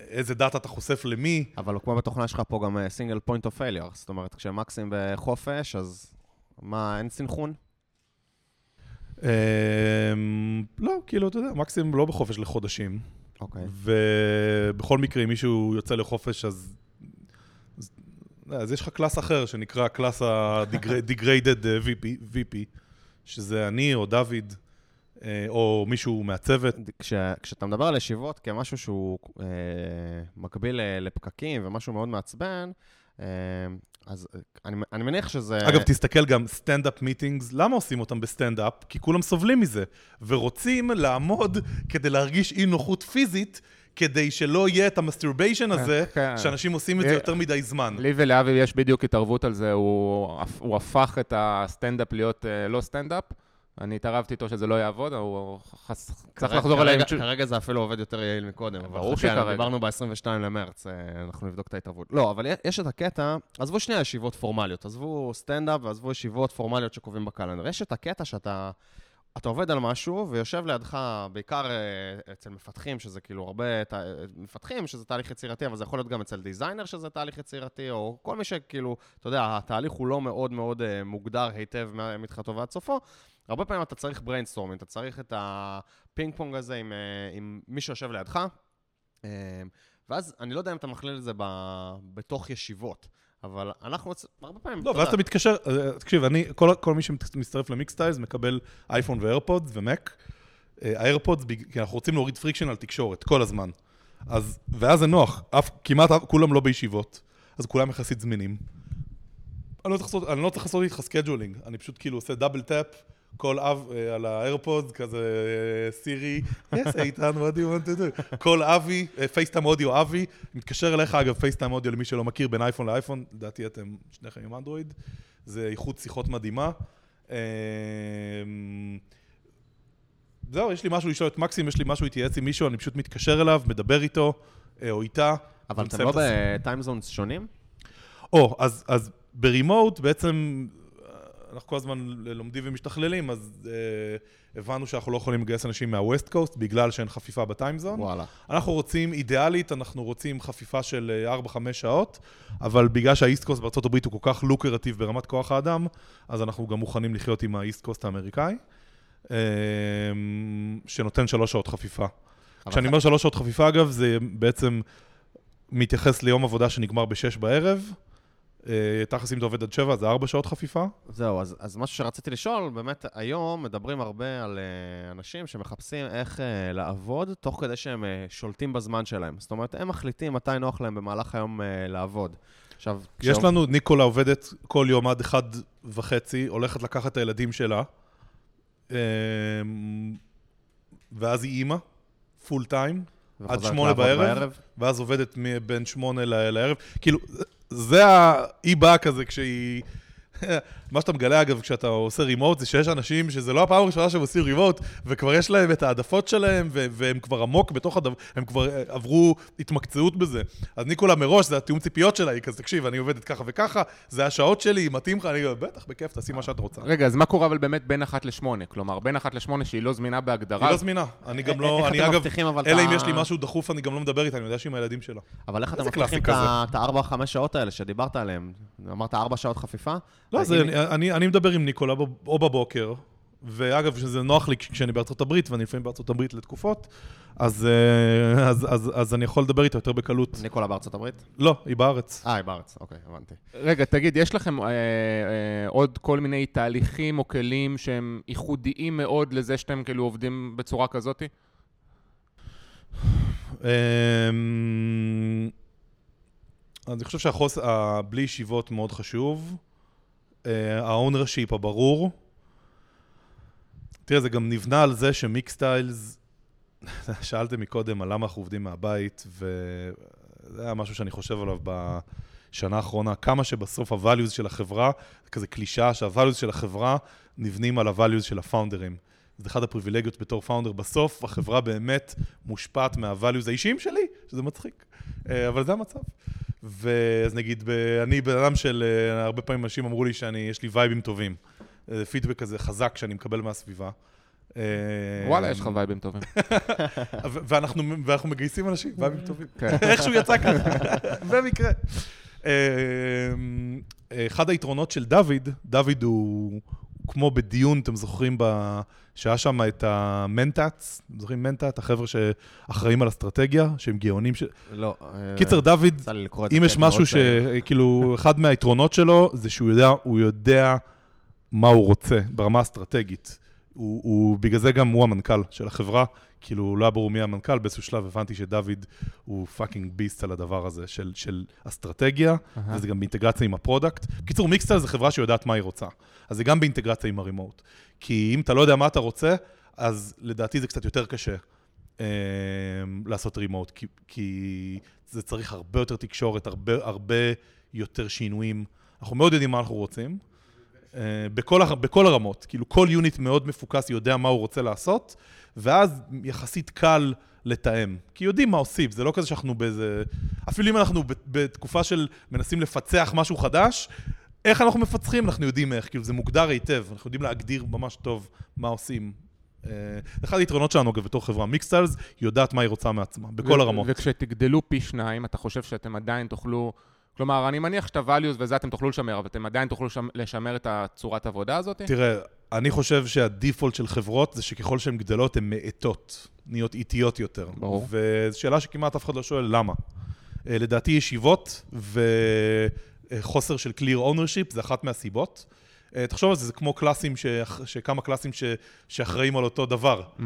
איזה data אתה חושף למי. אבל כמו בתוכנה שלך פה גם single point of failure, זאת אומרת, כשמקסים בחופש, אז מה, אין סינכרון? אה, לא, כאילו, אתה יודע, מקסים לא בחופש לחודשים. אוקיי. ובכל מקרה, אם מישהו יוצא לחופש, אז... אז, אז יש לך class אחר שנקרא class ה-degraded VP, VP, שזה אני או דוד. אה, או מישהו מהצוות. כש, כשאתה מדבר על ישיבות כמשהו שהוא אה, מקביל לפקקים ומשהו מאוד מעצבן, אה, אז אני, אני מניח שזה... אגב, תסתכל גם, standup meetings, למה עושים אותם בסטנדאפ? כי כולם סובלים מזה, ורוצים לעמוד כדי להרגיש אי נוחות פיזית, כדי שלא יהיה את ה masturbation הזה, כן. שאנשים עושים את זה יותר מדי זמן. לי ולאבי יש בדיוק התערבות על זה, הוא, הוא הפך את הסטנדאפ להיות לא סטנדאפ. אני התערבתי איתו שזה לא יעבוד, הוא חס... צריך לחזור אליי. כרגע זה אפילו עובד יותר יעיל מקודם. ברור שכרגע. דיברנו ב-22 למרץ, אה, אנחנו נבדוק את ההתערבות. לא, אבל יש את הקטע, עזבו שנייה ישיבות פורמליות, עזבו סטנדאפ ועזבו ישיבות פורמליות שקובעים ב calendar. יש את הקטע שאתה... אתה עובד על משהו, ויושב לידך, בעיקר אה, אצל מפתחים, שזה כאילו הרבה ת... מפתחים, שזה תהליך יצירתי, אבל זה יכול להיות גם אצל designer שזה תהליך יצירתי, או כל מי שכאילו, אתה יודע, התהליך הוא לא מאוד מאוד אה, מוגדר היטב מתחילתו ועד סופו, הרבה פעמים אתה צריך brainstorming, אתה צריך את הפינג פונג הזה עם, אה, עם מי שיושב לידך, אה, ואז אני לא יודע אם אתה מכליל את זה ב, בתוך ישיבות. אבל אנחנו הרבה פעמים... לא, ואז אתה מתקשר, אה, תקשיב, אני, כל, כל מי שמצטרף למיקסטיילס מקבל אייפון ואיירפודס ומק. האיירפודס, כי אנחנו רוצים להוריד friction על תקשורת, כל הזמן. אז, ואז זה נוח, אף, כמעט כולם לא בישיבות, אז כולם יחסית זמינים. אני לא צריך לעשות, אני לא צריך לעשות איתך scheduling, אני פשוט כאילו עושה double tap, call אב אה, על האיירפודס, כזה סירי, yes, איתן, what do you want to do? call אבי, פייסטיים אודיו אבי, מתקשר אליך, אגב, פייסטיים אודיו למי שלא מכיר, בין אייפון לאייפון, לדעתי אתם שניכם עם אנדרואיד, זה איכות שיחות מדהימה. אה, זהו, יש לי משהו לשאול את מקסים, יש לי משהו להתייעץ עם מישהו, אני פשוט מתקשר אליו, מדבר איתו, אה, או איתה. אבל אתם לא בטיימזונס שונים? או, אז ברימוט בעצם אנחנו כל הזמן לומדים ומשתכללים, אז אה, הבנו שאנחנו לא יכולים לגייס אנשים מהווסט קוסט בגלל שאין חפיפה בטיימזון. וואלה. אנחנו רוצים, אידיאלית, אנחנו רוצים חפיפה של 4-5 אה, שעות, אבל בגלל שהאיסט קוסט בארה"ב הוא כל כך לוקרטיב ברמת כוח האדם, אז אנחנו גם מוכנים לחיות עם האיסט קוסט האמריקאי, אה, שנותן 3 שעות חפיפה. כשאני אומר 3 שעות חפיפה, אגב, זה בעצם מתייחס ליום עבודה שנגמר ב-6 בערב. אה, תכלס אם אתה עובד עד שבע, זה ארבע שעות חפיפה. זהו, אז, אז משהו שרציתי לשאול, באמת היום מדברים הרבה על uh, אנשים שמחפשים איך uh, לעבוד, תוך כדי שהם uh, שולטים בזמן שלהם. זאת אומרת, הם מחליטים מתי נוח להם במהלך היום לעבוד. עכשיו... יש כשאומר... לנו, ניקולה עובדת כל יום עד אחד וחצי, הולכת לקחת את הילדים שלה, ואז היא אימא, פול טיים, עד שמונה בערב, בערב, ואז עובדת בין שמונה לערב. כאילו... זה ה... היא באה כזה כשהיא... מה שאתה מגלה, אגב, כשאתה עושה רימוט, זה שיש אנשים שזה לא הפעם הראשונה שהם עושים רימוט, וכבר יש להם את העדפות שלהם, והם כבר עמוק בתוך הדבר, הם כבר אה, עברו התמקצעות בזה. אז ניקולה מראש, זה התיאום ציפיות שלה, היא כזה, תקשיב, אני עובדת ככה וככה, זה השעות שלי, מתאים לך, אני אומר, בטח, בכיף, תעשי מה שאת רוצה. רגע, אז מה קורה אבל באמת בין אחת לשמונה? כלומר, בין אחת לשמונה שהיא לא זמינה בהגדרה? היא לא זמינה. אני גם לא, אני אגב, אלא אם יש לי משהו דחוף, אני גם לא מדבר איתה, אני יודע שהיא עם הילדים שלה. אבל איך אתם מבטיחים את הארבע, חמש שעות האלה שדיברת עליהן? אמרת ארבע שעות חפיפה? לא, אני, אני מדבר עם ניקולה או בבוקר, ואגב, שזה נוח לי כשאני בארצות הברית, ואני לפעמים בארצות הברית לתקופות, אז, אה, אז, אז, אז אני יכול לדבר איתה יותר בקלות. ניקולה בארצות הברית? לא, היא בארץ. אה, היא בארץ, אוקיי, הבנתי. רגע, תגיד, יש לכם אה, אה, עוד כל מיני תהליכים או כלים שהם ייחודיים מאוד לזה שאתם כאילו עובדים בצורה כזאתי? אמ, אני חושב שהחוס... בלי ישיבות מאוד חשוב. ה-ownership הברור. תראה, זה גם נבנה על זה שמיקסטיילס, (laughs) שאלתם מקודם על למה אנחנו עובדים מהבית, וזה היה משהו שאני חושב עליו בשנה האחרונה, כמה שבסוף ה-values של החברה, זה כזה קלישאה שה-values של החברה נבנים על ה-values של הפאונדרים. זה אחד הפריבילגיות בתור פאונדר. בסוף החברה באמת מושפעת מה-values האישיים שלי, שזה מצחיק. אה, אבל זה המצב. ואז נגיד, ב- אני בן אדם של, אה, הרבה פעמים אנשים אמרו לי שאני, יש לי וייבים טובים. אה, פידבק כזה חזק שאני מקבל מהסביבה. אה, וואלה, יש לך וייבים טובים. (laughs) ואנחנו, מגייסים אנשים, וייבים טובים. כן. איכשהו יצא ככה, (laughs) במקרה. אה, אחד היתרונות של דוד, דוד הוא, כמו בדיון, אתם זוכרים, שהיה שם את המנטאץ, זוכרים מנטאט, החבר'ה שאחראים על אסטרטגיה, שהם גאונים ש... לא. אה, קיצר, דוד, את זה. אם יש משהו. שכאילו, אחד מהיתרונות שלו, זה שהוא יודע, הוא יודע מה הוא רוצה ברמה האסטרטגית. הוא, הוא, בגלל זה גם הוא המנכ"ל של החברה, כאילו, לא היה ברור מי המנכ"ל, באיזשהו שלב הבנתי שדוד הוא fucking beast על הדבר הזה של, של אסטרטגיה, אהה. וזה גם באינטגרציה עם ה product. בקיצור, מיקסטיילס זה חברה שיודעת מה היא רוצה. אז זה גם באינטגרציה עם ה remote. כי אם אתה לא יודע מה אתה רוצה, אז לדעתי זה קצת יותר קשה אה, לעשות remote, כי, כי זה צריך הרבה יותר תקשורת, הרבה, הרבה יותר שינויים. אנחנו מאוד יודעים מה אנחנו רוצים, בכל, הר- בכל הרמות. כאילו, כל unit מאוד מפוקס יודע מה הוא רוצה לעשות, ואז יחסית קל לתאם. כי יודעים מה עושים, זה לא כזה שאנחנו באיזה... אפילו אם אנחנו בתקופה של מנסים לפצח משהו חדש, איך אנחנו מפצחים, אנחנו יודעים איך, כאילו זה מוגדר היטב, אנחנו יודעים להגדיר ממש טוב מה עושים. אה, אחד היתרונות שלנו, אגב, בתור חברה, מיקסטיילס, היא יודעת מה היא רוצה מעצמה, בכל הרמות. וכשתגדלו פי שניים, אתה חושב שאתם עדיין תוכלו... כלומר, אני מניח שאת ה-values וזה אתם תוכלו לשמר, אבל אתם עדיין תוכלו לשמ- לשמר את הצורת עבודה הזאת? תראה, אני חושב שהדיפולט של חברות זה שככל שהן גדלות, הן מאטות, נהיות איטיות יותר. ברור. וזו שאלה שכמעט אף אחד לא שואל למה. אה, לדעתי ישיבות וחוסר של clear ownership זה אחת מהסיבות. אה, תחשוב על זה, זה כמו קלאסים, ש... שכמה קלאסים ש... שאחראים על אותו דבר. (laughs)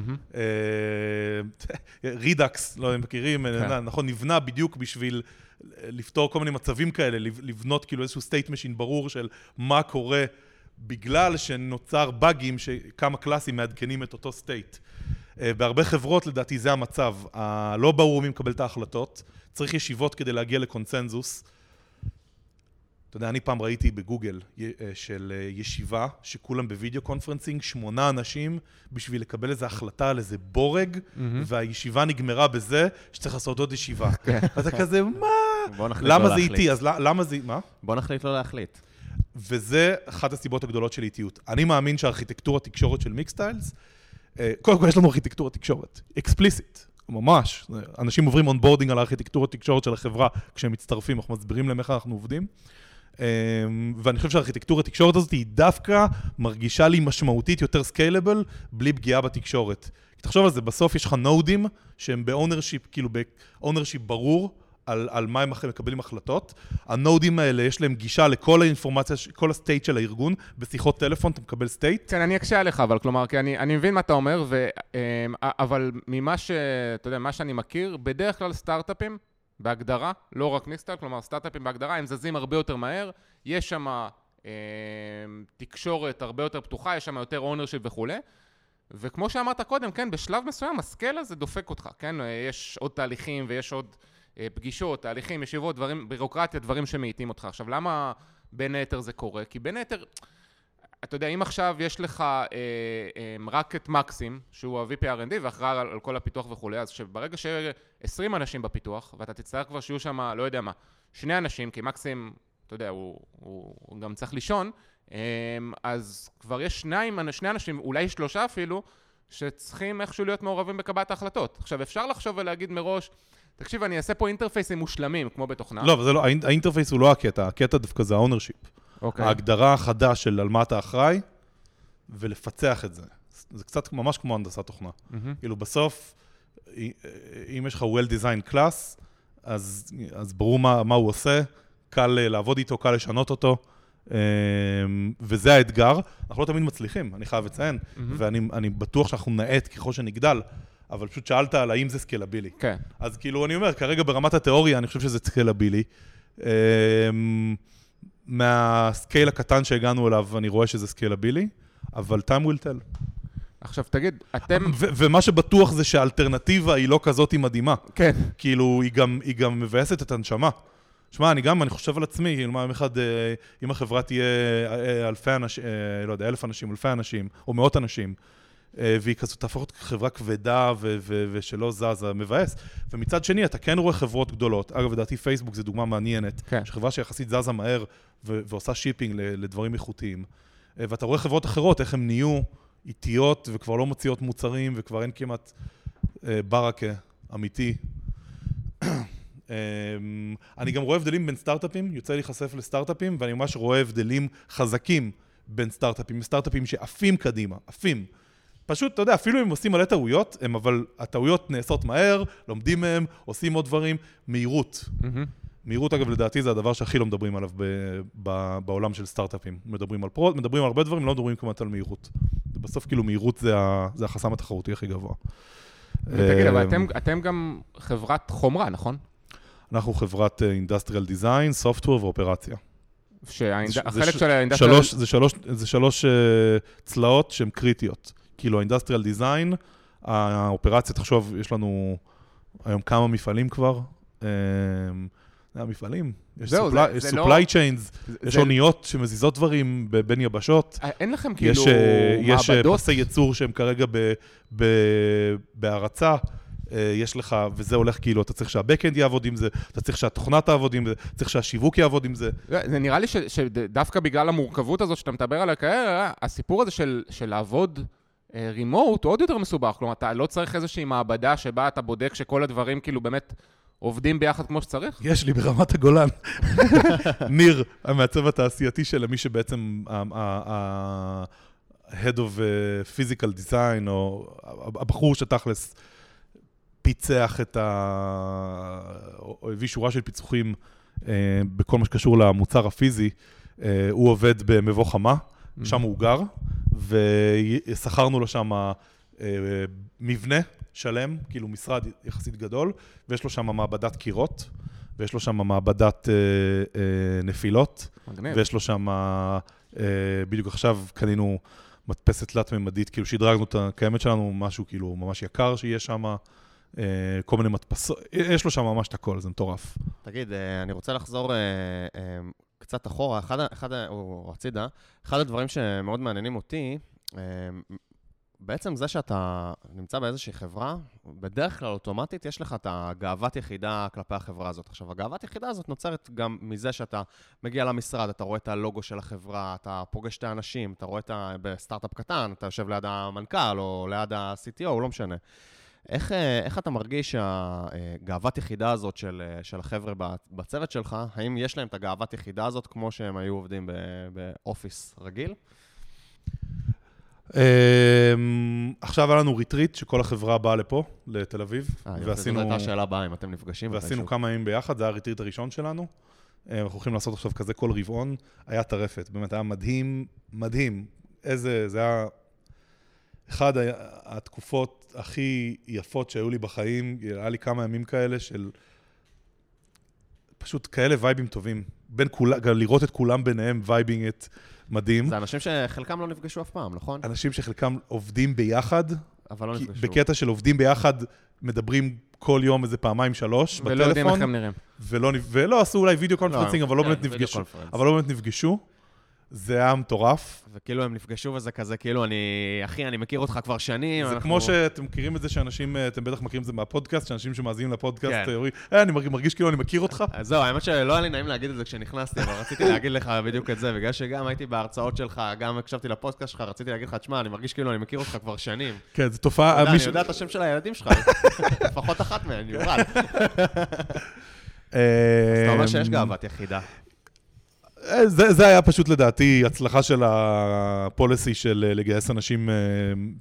רידאקס, לא, הם מכירים, כן. נכון, נבנה בדיוק בשביל לפתור כל מיני מצבים כאלה, לב- לבנות כאילו איזשהו state machine ברור של מה קורה בגלל שנוצר באגים שכמה קלאסים מעדכנים את אותו state. אה, בהרבה חברות לדעתי זה המצב, הלא ברור מי מקבל את ההחלטות, צריך ישיבות כדי להגיע לקונצנזוס. אתה יודע, אני פעם ראיתי בגוגל אה, של אה, ישיבה שכולם ב video conferencing, שמונה אנשים בשביל לקבל איזו החלטה על איזה בורג, מהמם. והישיבה נגמרה בזה שצריך לעשות עוד ישיבה. (laughs) כן. ואתה כזה, מה? בוא נחליט לא למה זה. איטי? אז למה זה... מה? בוא נחליט לא להחליט. וזה אחת הסיבות הגדולות של איטיות. אני מאמין שהארכיטקטורה תקשורת של מיקסטיילס, אה, קודם כל יש לנו ארכיטקטורה תקשורת, explicit, ממש. אנשים עוברים onboarding על הארכיטקטורה תקשורת של החברה כשהם מצטרפים, אנחנו מסבירים להם איך אנחנו עובדים. אה, ואני חושב שהארכיטקטורה תקשורת הזאת היא דווקא מרגישה לי משמעותית יותר scalable, בלי פגיעה בתקשורת. תחשוב על זה, בסוף יש לך נודים שהם ב ownership, כאילו ב ownership ברור. על, על מה הם מקבלים החלטות. הנודים האלה, יש להם גישה לכל האינפורמציה, כל ה state של הארגון, בשיחות טלפון אתה מקבל state. כן, אני אקשה עליך, אבל כלומר, כי אני, אני מבין מה אתה אומר, ו, אמ, אבל ממה ש... אתה יודע, מה שאני מכיר, בדרך כלל סטארט-אפים, בהגדרה, לא רק מיקסטיילס, כלומר סטארט-אפים בהגדרה, הם זזים הרבה יותר מהר, יש שם אמ, תקשורת הרבה יותר פתוחה, יש שם יותר ownership וכולי. וכמו שאמרת קודם, כן, בשלב מסוים הסקייל הזה דופק אותך, כן? יש עוד תהליכים ויש עוד אה, פגישות, תהליכים, ישיבות, דברים, בירוקרטיה, דברים שמאיטים אותך. עכשיו, למה בין היתר זה קורה? כי בין היתר, אתה יודע, אם עכשיו יש לך אה, אה, רק את מקסים, שהוא ה-VP R&D ואחראי על, על כל הפיתוח וכולי, אז שברגע שיהיה 20 אנשים בפיתוח, ואתה תצטרך כבר שיהיו שם, לא יודע מה, שני אנשים, כי מקסים, אתה יודע, הוא, הוא, הוא גם צריך לישון, אה, אז כבר יש שניים, שני אנשים, אולי שלושה אפילו, שצריכים איכשהו להיות מעורבים בקבלת ההחלטות. עכשיו, אפשר לחשוב ולהגיד מראש, תקשיב, אני אעשה פה אינטרפייסים מושלמים, כמו בתוכנה. לא, אבל זה לא, האינ- ה interface הוא לא הקטע, הקטע דווקא זה ה ownership. אוקיי. ההגדרה החדה של על מה אתה אחראי, ולפצח את זה. זה קצת ממש כמו הנדסת תוכנה. מהמם. כאילו בסוף, אם יש לך well designed class, אז, אז ברור מה, מה הוא עושה, קל אה, לעבוד איתו, קל לשנות אותו, אה, וזה האתגר. אנחנו לא תמיד מצליחים, אני חייב לציין, מהמם. ואני אני בטוח שאנחנו נאט ככל שנגדל, אבל פשוט שאלת על האם זה סקלבילי. כן. אז כאילו, אני אומר, כרגע ברמת התיאוריה, אני חושב שזה סקלבילי. מה scale הקטן שהגענו אליו, אני רואה שזה סקלבילי, אבל time will tell. עכשיו תגיד, אתם... ו- ומה שבטוח זה שהאלטרנטיבה היא לא כזאת מדהימה. כן. כאילו, היא גם, היא גם מבאסת את הנשמה. שמע, אני גם, אני חושב על עצמי, כאילו, יום אחד, אה, אם החברה תהיה אה, אלפי אנשים, אה, לא יודע, אלף אנשים, אלפי אנשים, או מאות אנשים, והיא כזאת תהפוך להיות חברה כבדה ו- ו- ושלא זזה, מבאס. ומצד שני, אתה כן רואה חברות גדולות. אגב, לדעתי פייסבוק זו דוגמה מעניינת. כן. שחברה שיחסית זזה מהר ו- ועושה shipping ל- לדברים איכותיים. אה, ואתה רואה חברות אחרות, איך הן נהיו איטיות וכבר לא מוציאות מוצרים וכבר אין כמעט אה, ברכה אמיתי. (coughs) אה, אני גם רואה הבדלים בין סטארט-אפים, יוצא להיחשף לסטארט-אפים, ואני ממש רואה הבדלים חזקים בין סטארט-אפים, סטארט-אפים שעפים קדימה, עפים. פשוט, אתה יודע, אפילו אם עושים מלא טעויות, הם אבל הטעויות נעשות מהר, לומדים מהם, עושים עוד דברים, מהירות. מהמם. מהירות, אגב, לדעתי זה הדבר שהכי לא מדברים עליו ב, ב, בעולם של סטארט-אפים. מדברים על פרו, מדברים על הרבה דברים, לא מדברים כמעט על מהירות. בסוף, כאילו, מהירות זה, ה, זה החסם התחרותי הכי גבוה. ותגיד, אבל אה, אתם- אתם גם חברת חומרה, נכון? אנחנו חברת industrial design, software ואופרציה. זה זה שהחלק של ה industrial... שלוש, זה שלוש, זה שלוש uh, צלעות שהן קריטיות. כאילו, ה industrial design, האופרציה, תחשוב, יש לנו היום כמה מפעלים כבר. המפעלים, יש זהו, supply, זה- יש זה לא- supply chains, זה- יש זה- אוניות שמזיזות דברים בין יבשות. אה, אין לכם כאילו יש, אה, יש אה, מעבדות? פסי ייצור שהם כרגע ב- ב- בהרצה. אה, יש לך, וזה הולך כאילו, אתה צריך שהבקאנד יעבוד עם זה, אתה צריך שהתוכנה תעבוד עם זה, צריך שהשיווק יעבוד עם זה. זה זה נראה לי ש- שדווקא בגלל המורכבות הזאת שאתה מדבר עליה כרגע, הסיפור הזה של, של לעבוד רימוט הוא עוד יותר מסובך. כלומר, אתה לא צריך איזושהי מעבדה שבה אתה בודק שכל הדברים כאילו באמת עובדים ביחד כמו שצריך? יש לי ברמת הגולן. (laughs) ניר, המעצב התעשייתי של מי שבעצם ה-Head of uh, Physical Design, או הבחור שתכלס פיצח את ה... או הביא שורה של פיצוחים uh, בכל מה שקשור למוצר הפיזי, הוא עובד במבוא חמה, שם הוא גר, ושכרנו לו שם uh, מבנה שלם, כאילו משרד יחסית גדול, ויש לו שם מעבדת קירות, ויש לו שם מעבדת אה, אה, נפילות, מגניב. ויש לו שם, אה, בדיוק עכשיו קנינו מדפסת תלת-ממדית, כאילו שדרגנו את הקיימת שלנו, משהו כאילו ממש יקר שיהיה שם, אה, כל מיני מדפסות, יש לו שם ממש את הכל, זה מטורף. תגיד, אה, אני רוצה לחזור אה, אה, קצת אחורה, אחד, אחד, או הצידה, אחד הדברים שמאוד מעניינים אותי, אה, בעצם זה שאתה נמצא באיזושהי חברה, בדרך כלל אוטומטית יש לך את הגאוות יחידה כלפי החברה הזאת. עכשיו, הגאוות יחידה הזאת נוצרת גם מזה שאתה מגיע למשרד, אתה רואה את הלוגו של החברה, אתה פוגש את האנשים, אתה רואה את ה... בסטארט-אפ קטן, אתה יושב ליד המנכ"ל או ליד ה-CTO, לא משנה. איך, אה, איך אתה מרגיש שהגאוות יחידה הזאת של, אה, של החבר'ה בצוות שלך, האם יש להם את הגאוות יחידה הזאת כמו שהם היו עובדים ב office רגיל? אמ, עכשיו היה לנו retreat שכל החברה באה לפה, לתל אביב, אה, ועשינו, זאת הייתה השאלה הבאה, אם אתם נפגשים. ועשינו. כמה ימים ביחד, זה היה ה retreat הראשון שלנו. אנחנו הולכים לעשות עכשיו כזה כל רבעון, היה טרפת, באמת היה מדהים, מדהים. איזה, זה היה אחד התקופות הכי יפות שהיו לי בחיים, היה לי כמה ימים כאלה של פשוט כאלה vibeים טובים. בין כולם, גם לראות את כולם ביניהם vibing את מדהים. זה אנשים שחלקם לא נפגשו אף פעם, נכון? אנשים שחלקם עובדים ביחד, אבל לא נפגשו. בקטע של עובדים ביחד, מדברים כל יום איזה פעמיים שלוש ולא יודעים איך בטלפון, הם נראים. ולא, ולא עשו אולי video conferencing, אבל לא כן, באמת וידאו נפגשו. אבל לא באמת נפגשו. זה היה מטורף. וכאילו הם נפגשו וזה כזה, כאילו אני, אחי, אני מכיר אותך כבר שנים. זה אנחנו- כמו שאתם מכירים את זה שאנשים, אה, אתם בטח מכירים את זה מהפודקאסט, שאנשים שמאזינים לפודקאסט כן. אה, אומרים, אה, אני מרגיש- מרגיש כאילו אני מכיר אותך. אז זהו, האמת שלא היה לי נעים להגיד את זה כשנכנסתי, אבל רציתי להגיד לך בדיוק את זה, בגלל שגם הייתי בהרצאות שלך, גם הקשבתי לפודקאסט שלך, רציתי להגיד לך, תשמע, אני מרגיש כאילו אני מכיר אותך כבר שנים. כן, זו אתה תופעה, יודע, אני יודע את השם של הילדים שלך, לפחות אחת מהן, יובל. (laughs) אז אתה אומר שיש אה, גאוות יחידה. אה, זה, זה היה פשוט לדעתי הצלחה של ה policy של אה, לגייס אנשים אה,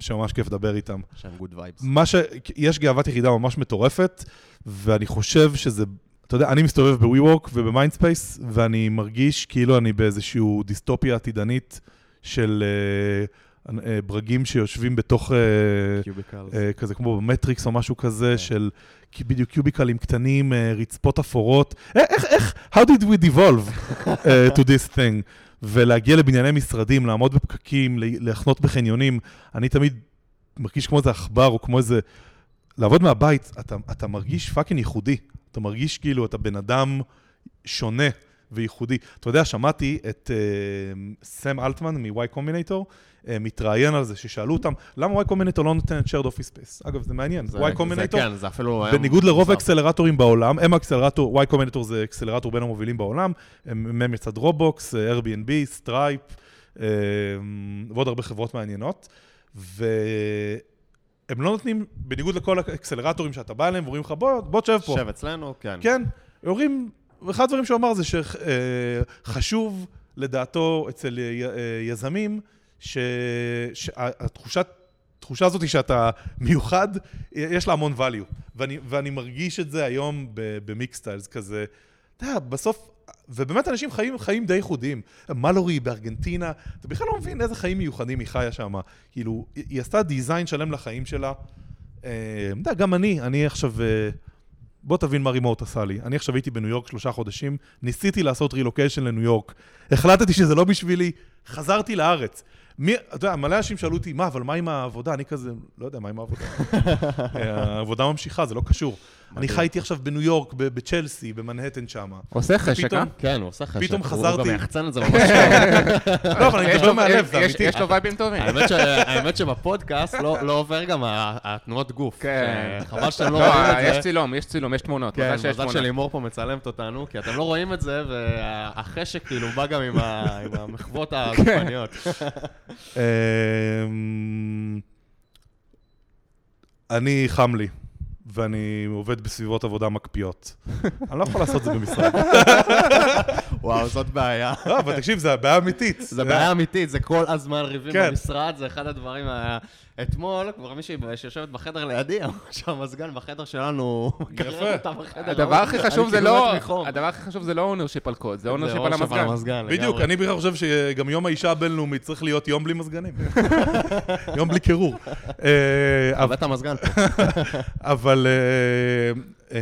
שממש כיף לדבר איתם. שהם good vibes. מה ש... יש גאוות יחידה ממש מטורפת, ואני חושב שזה... אתה יודע, אני מסתובב ב-WeWork ובמיינדספייס, ואני מרגיש כאילו אני באיזושהי דיסטופיה עתידנית של אה, ברגים שיושבים בתוך... אה, cubicles. אה, כזה כמו במטריקס או משהו כזה, של כי- בדיוק cubicleים קטנים, אה, רצפות אפורות. אה, איך, איך, how did we devolve uh, to this thing? ולהגיע לבנייני משרדים, לעמוד בפקקים, ל- לחנות בחניונים. אני תמיד מרגיש כמו איזה עכבר או כמו איזה... לעבוד מהבית, אתה, אתה מרגיש fucking ייחודי. אתה מרגיש כאילו אתה בן אדם שונה. וייחודי. אתה יודע, שמעתי את אה, סם אלטמן מ-Y Combinator, אה, מתראיין על זה, ששאלו אותם, למה Y Combinator לא נותנת shared office space? אגב, זה מעניין, זה- Y זה Combinator, כן, זה אפילו... בניגוד לרוב. האקסלרטורים בעולם, הם האקסלרטור, Y Combinator זה אקסלרטור בין המובילים בעולם, הם הם מצד דרופבוקס, אה, Airbnb, סטרייפ, אה, ועוד הרבה חברות מעניינות, והם לא נותנים, בניגוד לכל האקסלרטורים שאתה בא אליהם, ואומרים לך, בוא, בוא תשב פה. שב אצלנו, כן. כן, אומרים, אחד הדברים שהוא אמר זה שחשוב לדעתו אצל אה, יזמים, ש- שהתחושה התחושה הזאת שאתה מיוחד, יש לה המון value. ואני, ואני מרגיש את זה היום במיקסטיילס כזה. אתה יודע, בסוף, ובאמת אנשים חיים חיים די ייחודיים. מלורי בארגנטינה, אתה בכלל לא מבין איזה חיים מיוחדים היא חיה שם. כאילו, היא עשתה דיזיין שלם לחיים שלה. אה, אתה יודע, גם אני, אני עכשיו... בוא תבין מה רימוט עשה לי. אני עכשיו הייתי בניו יורק שלושה חודשים, ניסיתי לעשות רילוקיישן לניו יורק, החלטתי שזה לא בשבילי, חזרתי לארץ. מי, אתה יודע, מלא אנשים שאלו אותי, מה, אבל מה עם העבודה? אני כזה, לא יודע, מה עם העבודה? (laughs) אה, העבודה ממשיכה, זה לא קשור. אני חייתי עכשיו בניו יורק, ב- בצ'לסי, במנהטן שמה. עושה חשק, אה? כן, הוא עושה חשק. פתאום חזרתי- הוא גם יחצן את זה ממש טוב. לא, אבל אני יש מדבר מהלב, זה יש- אמיתי. יש לו וייבים טובים. האמת שבפודקאסט לא לא עובר גם התנועות גוף. כן. חבל שאתם לא לא, רואים את יש זה. צילום, יש צילום, יש תמונות. כן, מזל. שלימור פה מצלמת אותנו, כי אתם לא רואים את זה, והחשק כאילו בא גם עם המחוות (laughs) הגופניות. אמ, אני, חם לי, ואני עובד בסביבות עבודה מקפיאות. (laughs) אני לא יכול לעשות את זה במשרד. (laughs) וואו, זאת בעיה. לא, אבל תקשיב, זו בעיה אמיתית. זה בעיה אמיתית, זה כל הזמן ריבים כן. במשרד, זה אחד הדברים ה... אתמול, כבר מישהי שיושבת בחדר לידי, אמרה שהמזגן בחדר שלנו, מקרר יפה. אותה בחדר. הדבר הכי חשוב זה כאילו לא. הדבר הכי חשוב זה לא ownership על קוד, זה ownership על המזגן. בדיוק. אני בכלל חושב שגם יום האישה הבינלאומי צריך להיות יום בלי מזגנים. (laughs) יום בלי קירור. אה, אבל- הבאת המזגן. (laughs) אבל, אה, אה,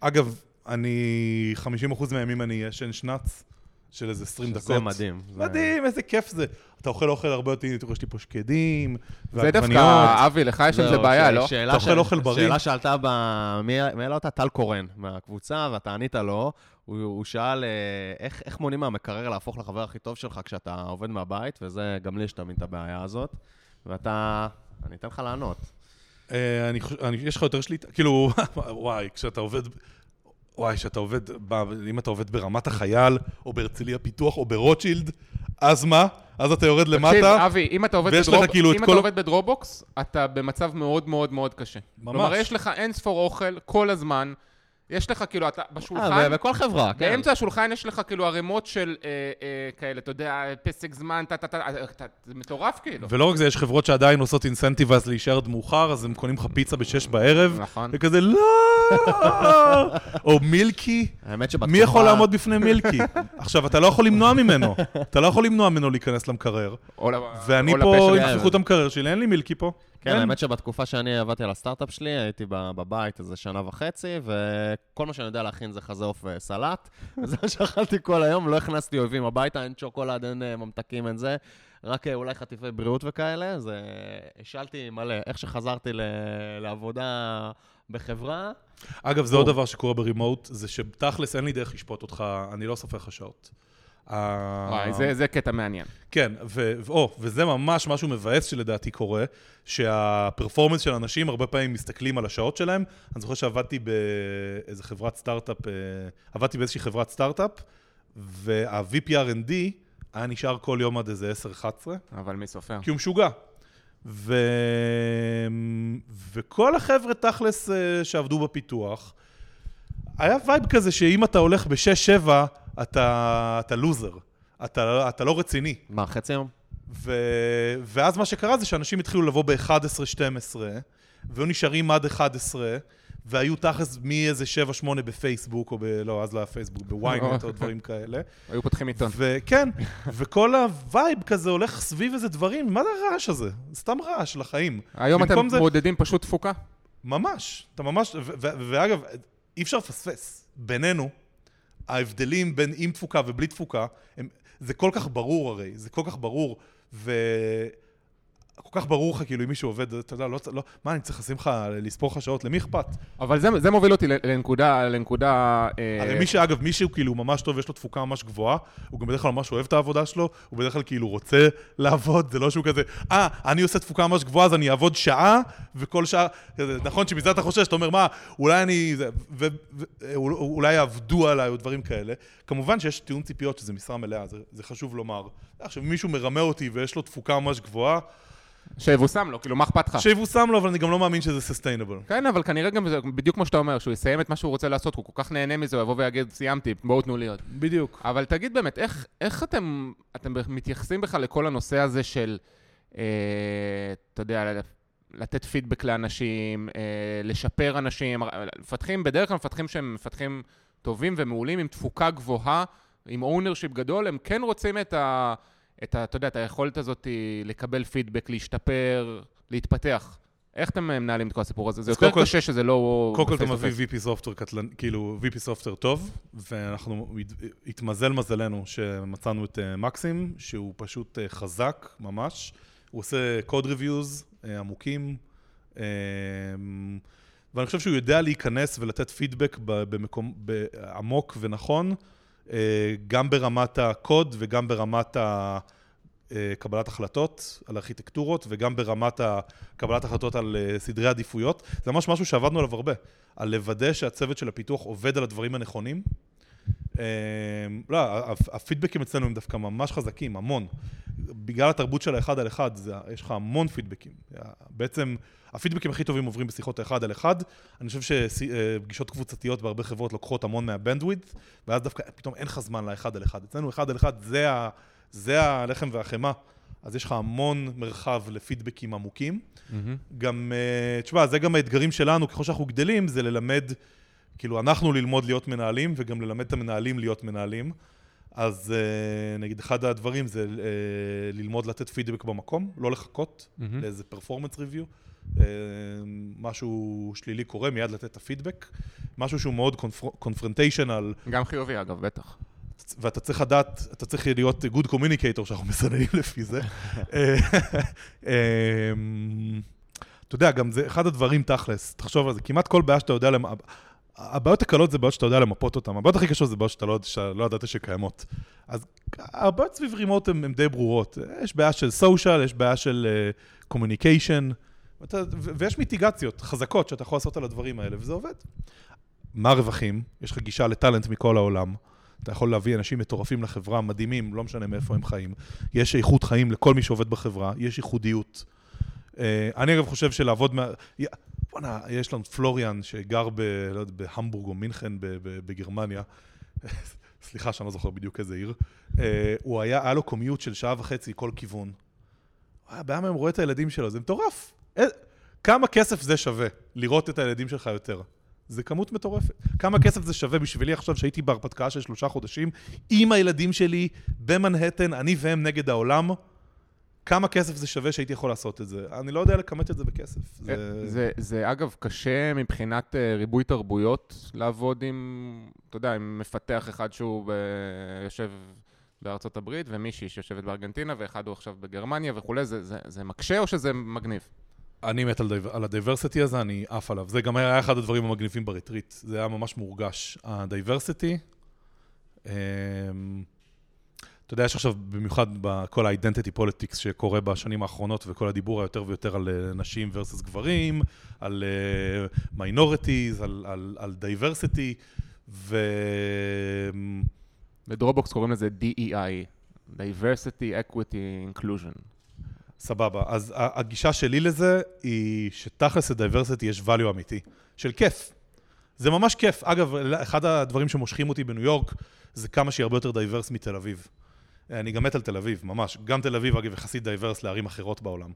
אגב, אני, 50% מהימים אני ישן שנץ של איזה 20 דקות. זה מדהים. זה- מדהים, איזה כיף זה. אתה אוכל אוכל הרבה יותר, יש לי פה שקדים, זה דווקא. אבי, לך יש עם זה בעיה, לא? אתה אוכל אוכל בריא? שאלה שעלתה ב... מי העלה אותה? טל קורן מהקבוצה, ואתה ענית לו. הוא, הוא שאל אה, איך, איך מונעים מהמקרר להפוך לחבר הכי טוב שלך כשאתה עובד מהבית, וזה, גם לי יש תמיד את הבעיה הזאת. ואתה... אני אתן לך לענות. אה, אני חושב, אני- יש לך יותר שליטה, כאילו, (laughs) וואי, כשאתה עובד, וואי, כשאתה עובד, אם אתה עובד ברמת החייל, או בהרצליה פיתוח, או ברוטשילד, אז מה? אז אתה יורד תקשיב, למטה, אבי, אם אתה עובד בדרופ- כאילו את אם כל- אתה עובד בדרובוקס, אתה במצב מאוד מאוד מאוד קשה. ממש. כלומר, יש לך אין ספור אוכל כל הזמן, יש לך כאילו, אתה אה, בשולחן, ו- בכל חברה, כן. באמצע השולחן יש לך כאילו ערימות של אה, אה, כאלה, אתה יודע, פסק זמן, טה טה טה, אה, אתה- זה מטורף כאילו. ולא רק זה, יש חברות שעדיין עושות אינסנטיב אז להישאר עד מאוחר, אז הם קונים לך פיצה בשש בערב, נכון. וכזה, לא! או מילקי, האמת שבתקופה... מי יכול לעמוד בפני מילקי? עכשיו, אתה לא יכול למנוע ממנו, אתה לא יכול למנוע ממנו להיכנס למקרר. ואני פה, תפתחו את המקרר שלי, אין לי מילקי פה. כן, אין. האמת שבתקופה שאני עבדתי על הסטארט-אפ שלי, הייתי בבית איזה שנה וחצי, וכל מה שאני יודע להכין זה חזה עוף וסלט. וזה (laughs) מה שאכלתי כל היום, לא הכנסתי אויבים הביתה, אין שוקולד, אין אה, ממתקים, אין זה. רק אה, אולי חטיפי בריאות וכאלה, אז אה, השלתי מלא. איך שחזרתי ל- לעבודה בחברה, אגב, זה עוד דבר שקורה ברימוט, זה שתכלס אין לי דרך לשפוט אותך, אני לא סופר לך שעות. ה- וואי, זה- זה קטע מעניין. כן, ו- ו- או, וזה ממש משהו מבאס שלדעתי קורה, שה performance של אנשים הרבה פעמים מסתכלים על השעות שלהם. אני זוכר שעבדתי באיזה חברת סטארט-אפ, אה, עבדתי באיזושהי חברת סטארט-אפ, וה-VP R&D היה נשאר כל יום עד איזה 10-11, אבל מי סופר? כי הוא משוגע. ו... וכל החבר'ה תכלס אה, שעבדו בפיתוח, היה vibe כזה שאם אתה הולך ב-6-7, אתה, אתה loser. אתה, אתה לא רציני. מה, חצי יום? ו... ואז מה שקרה זה שאנשים התחילו לבוא ב-11-12, והיו נשארים עד 11, והיו תכלס מאיזה 7-8 בפייסבוק, או ב... לא, אז לא היה פייסבוק, ב-Ynet או דברים כאלה. היו פותחים עיתון. וכן, וכל ה vibe כזה הולך סביב איזה דברים, מה זה הרעש הזה? זה סתם רעש לחיים. היום אתם זה- מודדים פשוט תפוקה? ממש, אתה ממש, ו- ו- ואגב, אי אפשר לפספס. בינינו, ההבדלים בין עם תפוקה ובלי תפוקה, הם, זה כל כך ברור הרי, זה כל כך ברור. כל כך ברור לך, כאילו, אם מישהו עובד, אתה יודע, לא, לא, מה, אני צריך לשים לך, לספור לך שעות, למי אכפת? אבל זה, זה מוביל אותי לנקודה, לנקודה... אה... הרי מי שאגב, מי שהוא כאילו ממש טוב, יש לו תפוקה ממש גבוהה, הוא גם בדרך כלל ממש אוהב את העבודה שלו, הוא בדרך כלל כאילו רוצה לעבוד, זה לא שהוא כזה, אה, אני עושה תפוקה ממש גבוהה, אז אני אעבוד שעה, וכל שעה, נכון שמזה אתה חושש, אתה אומר, מה, אולי אני, ואולי יעבדו עליי או דברים כאלה. כמובן שיש טיעון ציפיות שזה משרה מלאה, זה, זה חשוב לומר. עכשיו, מישהו מרמה אותי ויש לו תפוקה ממש גבוהה, שיבושם לו, כאילו, מה אכפת לך? שיבושם לו, אבל אני גם לא מאמין שזה סוסטיינבל. כן, אבל כנראה גם זה בדיוק כמו שאתה אומר, שהוא יסיים את מה שהוא רוצה לעשות, הוא כל כך נהנה מזה, הוא יבוא ויגיד, סיימתי, בואו תנו לי עוד. בדיוק. אבל תגיד באמת, איך, איך אתם, אתם מתייחסים בכלל לכל הנושא הזה של, אה, אתה יודע, לתת פידבק לאנשים, אה, לשפר אנשים, מפתחים, בדרך כלל מפתחים שהם מפתחים טובים ומעולים, עם תפוקה גבוהה, עם ownership גדול, הם כן רוצים את ה... את ה... אתה יודע, את היכולת הזאת לקבל פידבק, להשתפר, להתפתח. איך אתם מנהלים את כל הסיפור הזה? זה יותר כל קשה שזה לא... קודם כל אתה מביא VP software קטלן, כאילו VP software טוב, ואנחנו, התמזל מזלנו שמצאנו את אה, מקסים, שהוא פשוט אה, חזק ממש. הוא עושה reviews אה, עמוקים, ואני חושב שהוא יודע להיכנס ולתת פידבק במקום עמוק ונכון. אה, גם ברמת הקוד וגם ברמת אה, קבלת החלטות על ארכיטקטורות וגם ברמת קבלת החלטות על אה, סדרי עדיפויות. זה ממש משהו שעבדנו עליו הרבה, על לוודא שהצוות של הפיתוח עובד על הדברים הנכונים. לא, הפידבקים אצלנו הם דווקא ממש חזקים, המון. בגלל התרבות של האחד על אחד, זה, יש לך המון פידבקים. בעצם, הפידבקים הכי טובים עוברים בשיחות האחד על אחד. אני חושב שפגישות קבוצתיות בהרבה חברות לוקחות המון מהבנדוויד, ואז דווקא פתאום אין לך זמן לאחד על אחד. אצלנו אחד על אחד זה, ה, זה הלחם והחמאה. אז יש לך המון מרחב לפידבקים עמוקים. Mm-hmm. גם, אה, תשמע, זה גם האתגרים שלנו, ככל שאנחנו גדלים, זה ללמד, כאילו, אנחנו ללמוד להיות מנהלים, וגם ללמד את המנהלים להיות מנהלים. אז uh, נגיד אחד הדברים זה uh, ללמוד לתת פידבק במקום, לא לחכות mm-hmm. לאיזה פרפורמנס ריוויו. Uh, משהו שלילי קורה, מיד לתת את הפידבק. משהו שהוא מאוד קונפרנטיישנל. גם חיובי אגב, בטח. ואתה צריך לדעת, אתה צריך להיות good communicator שאנחנו (laughs) מסננים לפי זה. (laughs) אתה יודע, גם זה אחד הדברים תכלס, תחשוב על זה, כמעט כל בעיה שאתה יודע, הבעיות הקלות זה בעיות שאתה יודע למפות אותן, הבעיות הכי קשות זה בעיות שאתה לא, לא ידעת שקיימות. אז הבעיות סביב remote הן די ברורות. יש בעיה של social, יש בעיה של communication, uh, ויש mitigationות חזקות שאתה יכול לעשות על הדברים האלה, וזה עובד. מה הרווחים? יש לך גישה ל talent מכל העולם. אתה יכול להביא אנשים מטורפים לחברה, מדהימים, לא משנה מאיפה הם חיים. יש איכות חיים לכל מי שעובד בחברה, יש ייחודיות. Uh, אני אגב חושב שלעבוד מה... בואנה, יש לנו פלוריאן שגר ב... לא יודע, בהמבורג או מינכן בגרמניה. (laughs) סליחה שאני לא זוכר בדיוק איזה עיר. אה, הוא היה, היה לו קומיוט של שעה וחצי כל כיוון. ביום היום רואה את הילדים שלו, זה מטורף. אה, כמה כסף זה שווה לראות את הילדים שלך יותר? זה כמות מטורפת. כמה כסף זה שווה בשבילי עכשיו שהייתי בהרפתקה של שלושה חודשים עם הילדים שלי במנהטן, אני והם נגד העולם. כמה כסף זה שווה שהייתי יכול לעשות את זה. אני לא יודע לכמת את זה בכסף. זה, אה, זה, זה אגב קשה מבחינת uh, ריבוי תרבויות לעבוד עם, אתה יודע, עם מפתח אחד שהוא ב... יושב בארצות הברית, ומישהי שיושבת בארגנטינה, ואחד הוא עכשיו בגרמניה וכולי, זה, זה, זה מקשה או שזה מגניב? אני מת על, div... על ה diversity הזה, אני עף עליו. זה גם היה אחד הדברים המגניבים ב retreat. זה היה ממש מורגש. ה diversity, אמ, אתה יודע, יש עכשיו במיוחד בכל ה-identity politics שקורה בשנים האחרונות, וכל הדיבור היותר ויותר על אה, נשים versus גברים, על uh, minorities, על, על, על diversity, ו... בדרובוקס קוראים לזה DEI, diversity, equity, inclusion. סבבה, אז הגישה שלי לזה היא שתכלס ל-diversity יש value אמיתי, של כיף. זה ממש כיף. אגב, אחד הדברים שמושכים אותי בניו יורק, זה כמה שהיא הרבה יותר diverse מתל אביב. אני גם מת על תל אביב, ממש. גם תל אביב, אגב, יחסית diverse לערים אחרות בעולם.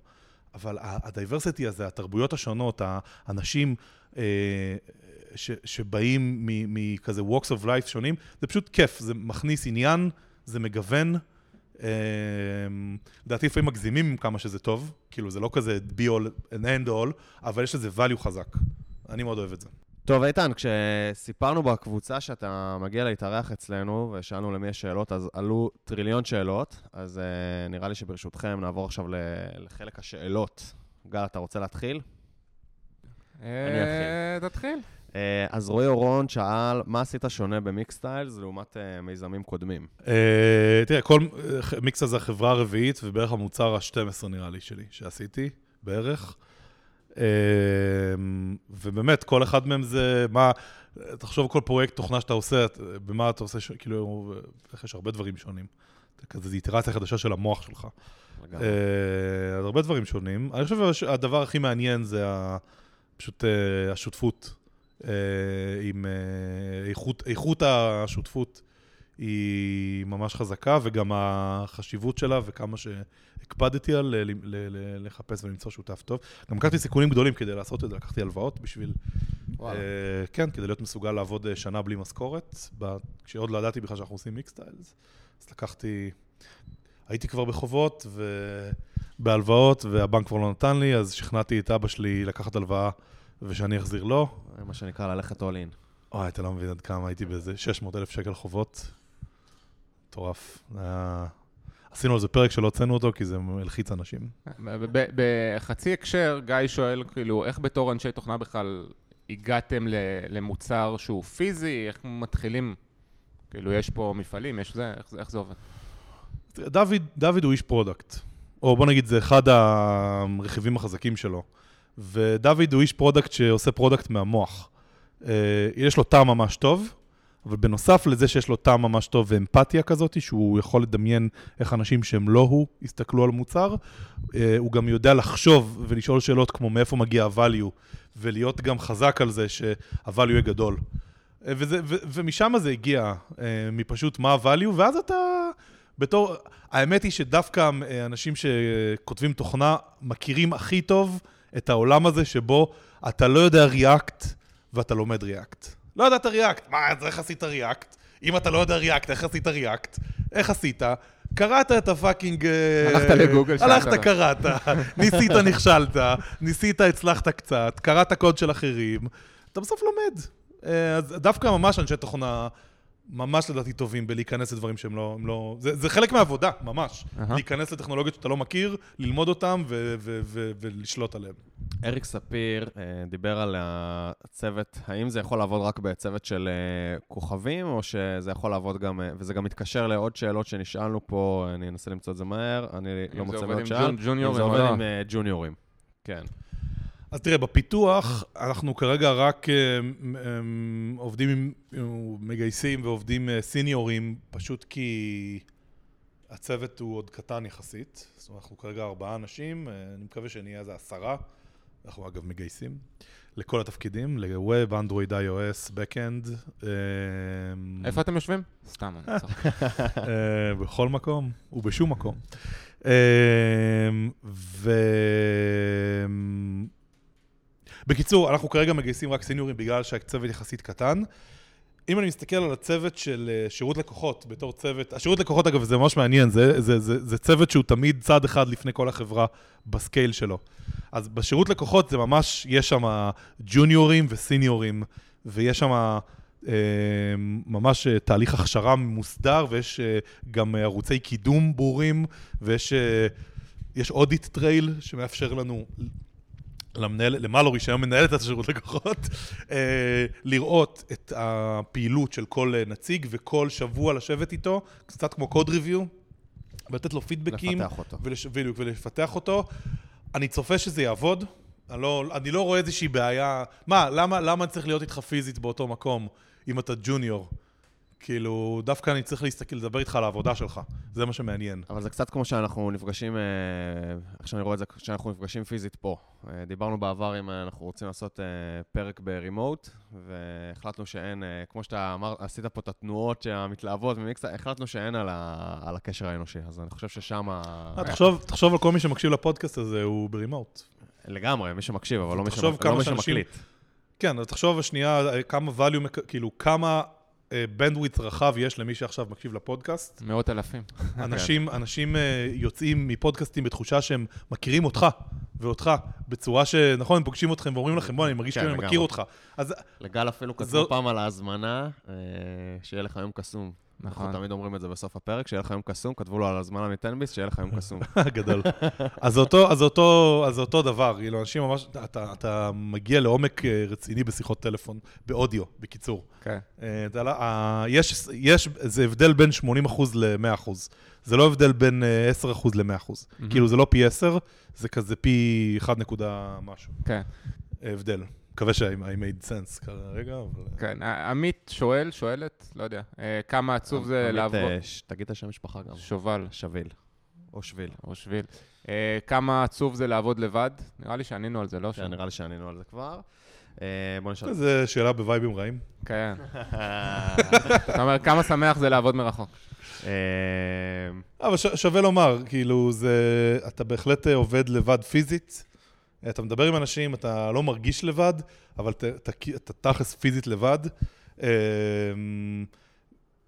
אבל ה diversity הזה, התרבויות השונות, האנשים אה, ש, שבאים מכזה walks of life שונים, זה פשוט כיף, זה מכניס עניין, זה מגוון. אה, לדעתי לפעמים מגזימים עם כמה שזה טוב, כאילו זה לא כזה be all and end all, אבל יש לזה value חזק. אני מאוד אוהב את זה. טוב, איתן, כשסיפרנו בקבוצה שאתה מגיע להתארח אצלנו, ושאלנו למי יש שאלות, אז עלו טריליון שאלות, אז uh, נראה לי שברשותכם נעבור עכשיו ל- לחלק השאלות. גל, אתה רוצה להתחיל? אני אה, תתחיל. Uh, אז רועי אורון שאל, מה עשית שונה במיקסטיילס לעומת uh, מיזמים קודמים? אה, תראה, כל מיקסה זה החברה הרביעית, ובערך המוצר ה-12 נראה לי שלי, שעשיתי, בערך. אה, ובאמת, כל אחד מהם זה מה... תחשוב כל פרויקט תוכנה שאתה עושה, במה אתה עושה, כאילו, איך יש הרבה דברים שונים. זה כזה, זו איטרציה חדשה של המוח שלך. אה, אז הרבה דברים שונים. אני חושב שהדבר הכי מעניין זה פשוט אה, השותפות. אה, עם אה, איכות, איכות השותפות היא ממש חזקה, וגם החשיבות שלה וכמה שהקפדתי על ל- ל- ל- לחפש ולמצוא שותף טוב. גם לקחתי סיכונים גדולים כדי לעשות את זה, לקחתי הלוואות בשביל... וואלה. אה, כן, כדי להיות מסוגל לעבוד אה, שנה בלי משכורת, כשעוד לא ידעתי בכלל שאנחנו עושים מיקסטיילס. אז לקחתי, הייתי כבר בחובות ובהלוואות, והבנק כבר לא נתן לי, אז שכנעתי את אבא שלי לקחת הלוואה ושאני אחזיר לו. זה מה שנקרא ללכת all in. אוי, אתה לא מבין עד כמה הייתי באיזה 600 אלף שקל חובות. מטורף. עשינו על זה פרק שלא הוצאנו אותו, כי זה מלחיץ אנשים. בחצי הקשר, גיא שואל, כאילו, איך בתור אנשי תוכנה בכלל הגעתם ל- למוצר שהוא פיזי? איך מתחילים? כאילו, יש פה מפעלים, יש זה, איך זה, איך זה עובד? דוד, דוד הוא איש product, או בוא נגיד זה אחד הרכיבים החזקים שלו. ודוד הוא איש product שעושה product מהמוח. אה, יש לו טעם ממש טוב, אבל בנוסף לזה שיש לו טעם ממש טוב ואמפתיה כזאת, שהוא יכול לדמיין איך אנשים שהם לא הוא יסתכלו על מוצר, אה, הוא גם יודע לחשוב ולשאול שאלות כמו מאיפה מגיע ה-value, ולהיות גם חזק על זה שה-value יהיה גדול. אה, וזה, ו, ומשם זה הגיע, מפשוט מה ה-value, ואז אתה... בתור, האמת היא שדווקא אנשים שכותבים תוכנה מכירים הכי טוב את העולם הזה שבו אתה לא יודע React ואתה לומד React. לא ידעת React, מה, אז איך עשית React? אם אתה לא יודע React, איך עשית React? איך עשית? קראת את הפאקינג... אה, הלכת לגוגל, שאלת הלכת. קראת, (laughs) ניסית, נכשלת, ניסית, הצלחת קצת, קראת קוד של אחרים, אתה בסוף לומד. אה, אז דווקא ממש אנשי תוכנה, ממש לדעתי טובים בלהיכנס לדברים שהם לא... לא זה, זה חלק מהעבודה, ממש. אהה. להיכנס לטכנולוגיות שאתה לא מכיר, ללמוד אותן ו- ו- ו- ולשלוט עליהן. אריק ספיר אה, דיבר על הצוות, האם זה יכול לעבוד רק בצוות של אה, כוכבים, או שזה יכול לעבוד גם, אה, וזה גם מתקשר לעוד שאלות שנשאלנו פה, אני אנסה למצוא את זה מהר, אני לא אם זה מוצא עובד מאוד עם שאל. אם זה עובד לא. עם אה, ג'וניורים, כן. אז תראה, בפיתוח אנחנו כרגע רק אה, מ- עובדים עם, מגייסים ועובדים אה, סיניורים, פשוט כי הצוות הוא עוד קטן יחסית. זאת אומרת, אנחנו כרגע ארבעה אנשים, אה, אני מקווה שנהיה איזה עשרה. אנחנו אגב מגייסים לכל התפקידים, ל-Web, Android, iOS, Backend. אה, איפה אתם יושבים? סתם, אני צוחק. אה, בכל מקום ובשום מקום. אה, ו... בקיצור, אנחנו כרגע מגייסים רק סיניורים בגלל שהצוות יחסית קטן. אם אני מסתכל על הצוות של אה, שירות לקוחות בתור צוות, השירות לקוחות אגב זה ממש מעניין, זה, זה, זה, זה צוות שהוא תמיד צעד אחד לפני כל החברה ב scale שלו. אז בשירות לקוחות זה ממש, יש שם ג'וניורים וסיניורים, ויש שם אה, ממש אה, תהליך הכשרה מוסדר, ויש אה, גם אה, ערוצי קידום ברורים, ויש אה, יש audit trail שמאפשר לנו למנהל, למה לא רישיון מנהלת את השירות לקוחות, אה, לראות את הפעילות של כל אה, נציג וכל שבוע לשבת איתו, קצת כמו code review, ולתת לו פידבקים. לפתח אותו. ולש, בדיוק, ולפתח אותו. אני צופה שזה יעבוד. אני לא, אני לא רואה איזושהי בעיה. מה, למה, למה צריך להיות איתך פיזית באותו מקום, אם אתה ג'וניור? כאילו, דווקא אני צריך להסתכל, לדבר איתך על העבודה שלך. זה מה שמעניין. אבל זה קצת כמו שאנחנו נפגשים, אה, איך שאני רואה את זה, שאנחנו נפגשים פיזית פה. אה, דיברנו בעבר אם אה, אנחנו רוצים לעשות אה, פרק ברימוט, והחלטנו שאין, אה, כמו שאתה אמר, עשית פה את התנועות המתלהבות החלטנו שאין על, ה, על הקשר האנושי, אז אני חושב ששם... אה, תחשוב, תחשוב על כל מי שמקשיב לפודקאסט הזה, הוא ברימוט. לגמרי, מי שמקשיב, אבל לא מי, לא שמקליט. כן, אז תחשוב השנייה, אה, כמה value, כאילו, כמה בנדוויץ רחב יש למי שעכשיו מקשיב לפודקאסט. מאות אלפים. (laughs) אנשים, אנשים אה, יוצאים מפודקאסטים בתחושה שהם מכירים אותך, ואותך, בצורה ש... נכון, הם פוגשים אתכם ואומרים לכם, בוא, אני מרגיש כן, כאילו אני. מכיר אותך. אז לגל אפילו כתבו זו- פעם על ההזמנה, אה, שיהיה לך יום קסום. נכון. אנחנו תמיד אומרים את זה בסוף הפרק, שיהיה לך יום קסום, כתבו לו על הזמנה מטנביס, שיהיה לך יום קסום. (laughs) גדול. אז זה אותו, אז זה אותו, אז זה אותו דבר, כאילו, אנשים ממש, אתה, אתה מגיע לעומק אה, רציני בשיחות טלפון, באודיו, בקיצור. כן. אה, אתה לא- אה, יש, יש, זה הבדל בין 80% ל-100%. זה לא הבדל בין אה, 10% ל-100%. מהמם. כאילו, זה לא פי 10, זה כזה פי 1 נקודה משהו. כן, אה, הבדל. מקווה ש- I made sense כרגע, אבל... כן. עמית שואל, שואלת, לא יודע, אה, כמה עצוב זה עמית, לעבוד... אה, ש- תגיד את השם משפחה גם. שובל, שביל. או שביל. או שביל. אה, כמה עצוב זה לעבוד לבד? נראה לי שענינו על זה, לא? כן? נראה לי שענינו על זה כבר. אה, בוא נשאל. זו שאלה בווייבים רעים. כן. (laughs) אתה אומר, כמה שמח זה לעבוד מרחוק? אה, אבל שווה לומר, כאילו, זה... אתה בהחלט אה, עובד לבד פיזית. אתה מדבר עם אנשים, אתה לא מרגיש לבד, אבל אתה, תכלס פיזית לבד. אה,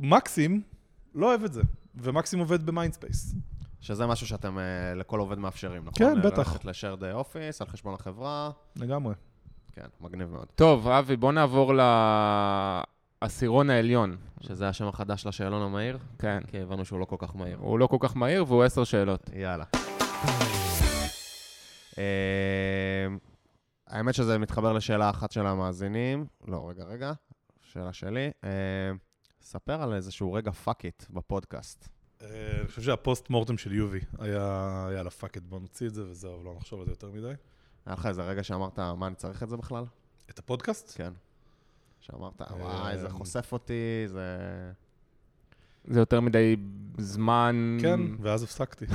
מקסים לא אוהב את זה, ומקסים עובד ב Mindspace. שזה משהו שאתם אה, לכל עובד מאפשרים, נכון? כן, אה, בטח. ללכת ל shared office על חשבון החברה. לגמרי. כן, מגניב מאוד. טוב, אבי, בוא נעבור לעשירון העליון. שזה השם החדש לשאלון המהיר, כן. כי הבנו שהוא לא כל כך מהיר. הוא לא כל כך מהיר והוא עשר שאלות. יאללה. אה, האמת שזה מתחבר לשאלה אחת של המאזינים. לא, רגע, רגע. שאלה שלי. אה, ספר על איזשהו רגע fuck it בפודקאסט. אה, אני חושב שה post mortem של יובי היה, יאללה, fuck it, בוא נוציא את זה וזהו, לא נחשוב על זה יותר מדי. היה לך איזה רגע שאמרת, מה, אני צריך את זה בכלל? את הפודקאסט? כן. שאמרת, וואי, זה חושף אותי, זה... זה יותר מדי זמן... כן, ואז הפסקתי.